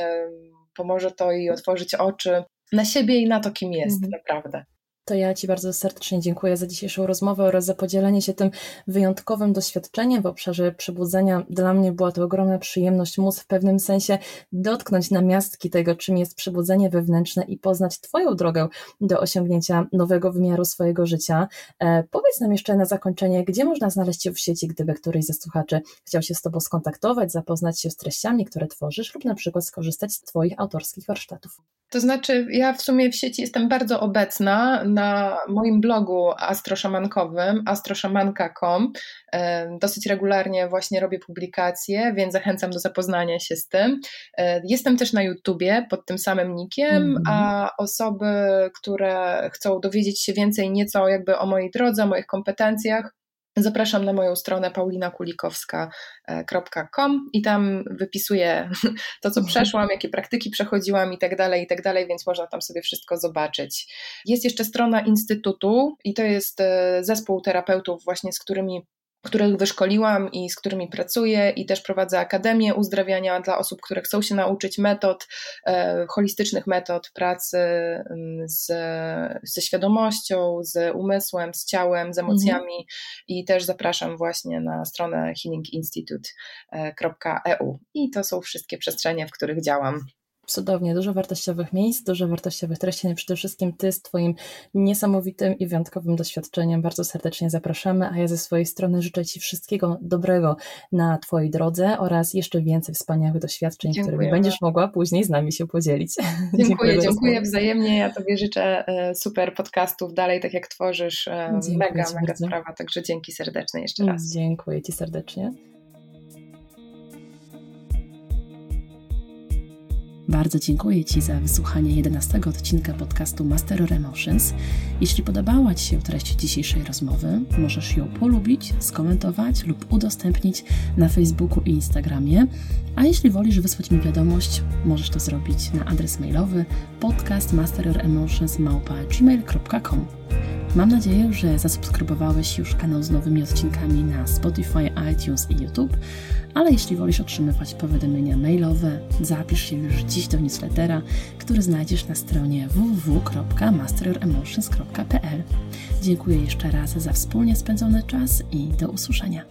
pomoże to i otworzyć oczy na siebie i na to, kim jest mhm. naprawdę. To ja Ci bardzo serdecznie dziękuję za dzisiejszą rozmowę oraz za podzielenie się tym wyjątkowym doświadczeniem w obszarze przebudzenia. Dla mnie była to ogromna przyjemność móc w pewnym sensie dotknąć na miastki tego, czym jest przebudzenie wewnętrzne i poznać Twoją drogę do osiągnięcia nowego wymiaru swojego życia. E, powiedz nam jeszcze na zakończenie, gdzie można znaleźć Cię w sieci, gdyby któryś ze słuchaczy chciał się z Tobą skontaktować, zapoznać się z treściami, które tworzysz lub na przykład skorzystać z Twoich autorskich warsztatów. To znaczy, ja w sumie w sieci jestem bardzo obecna na moim blogu astroszamankowym, astroszamanka.com. Dosyć regularnie właśnie robię publikacje, więc zachęcam do zapoznania się z tym. Jestem też na YouTubie pod tym samym nikiem, mm -hmm. a osoby, które chcą dowiedzieć się więcej nieco jakby o mojej drodze, o moich kompetencjach, Zapraszam na moją stronę paulinakulikowska.com i tam wypisuję to, co przeszłam, jakie praktyki przechodziłam i tak dalej, i tak dalej, więc można tam sobie wszystko zobaczyć. Jest jeszcze strona Instytutu i to jest e, zespół terapeutów właśnie, z którymi których wyszkoliłam i z którymi pracuję, i też prowadzę Akademię Uzdrawiania dla osób, które chcą się nauczyć metod, e, holistycznych metod pracy mm, z, ze świadomością, z umysłem, z ciałem, z emocjami. Mhm. I też zapraszam właśnie na stronę healinginstitute.eu. I to są wszystkie przestrzenie, w których działam cudownie, dużo wartościowych miejsc, dużo wartościowych treści, no przede wszystkim Ty z Twoim niesamowitym i wyjątkowym doświadczeniem bardzo serdecznie zapraszamy, a ja ze swojej strony życzę Ci wszystkiego dobrego na Twojej drodze oraz jeszcze więcej wspaniałych doświadczeń, Dziękujemy. którymi będziesz mogła później z nami się podzielić. Dziękuję, dziękuję, dziękuję wzajemnie, ja Tobie życzę e, super podcastów dalej, tak jak tworzysz, e, dziękuję mega, mega bardzo. sprawa, także dzięki serdeczne jeszcze raz. Dziękuję Ci serdecznie. Bardzo dziękuję Ci za wysłuchanie 11 odcinka podcastu Master Emotions. Jeśli podobała Ci się treść dzisiejszej rozmowy, możesz ją polubić, skomentować lub udostępnić na Facebooku i Instagramie. A jeśli wolisz wysłać mi wiadomość, możesz to zrobić na adres mailowy podcastmasteroremotions.gmail.com Mam nadzieję, że zasubskrybowałeś już kanał z nowymi odcinkami na Spotify, iTunes i YouTube, ale jeśli wolisz otrzymywać powiadomienia mailowe, zapisz się już dziś do newslettera, który znajdziesz na stronie www.masteremotions.pl. Dziękuję jeszcze raz za wspólnie spędzony czas i do usłyszenia.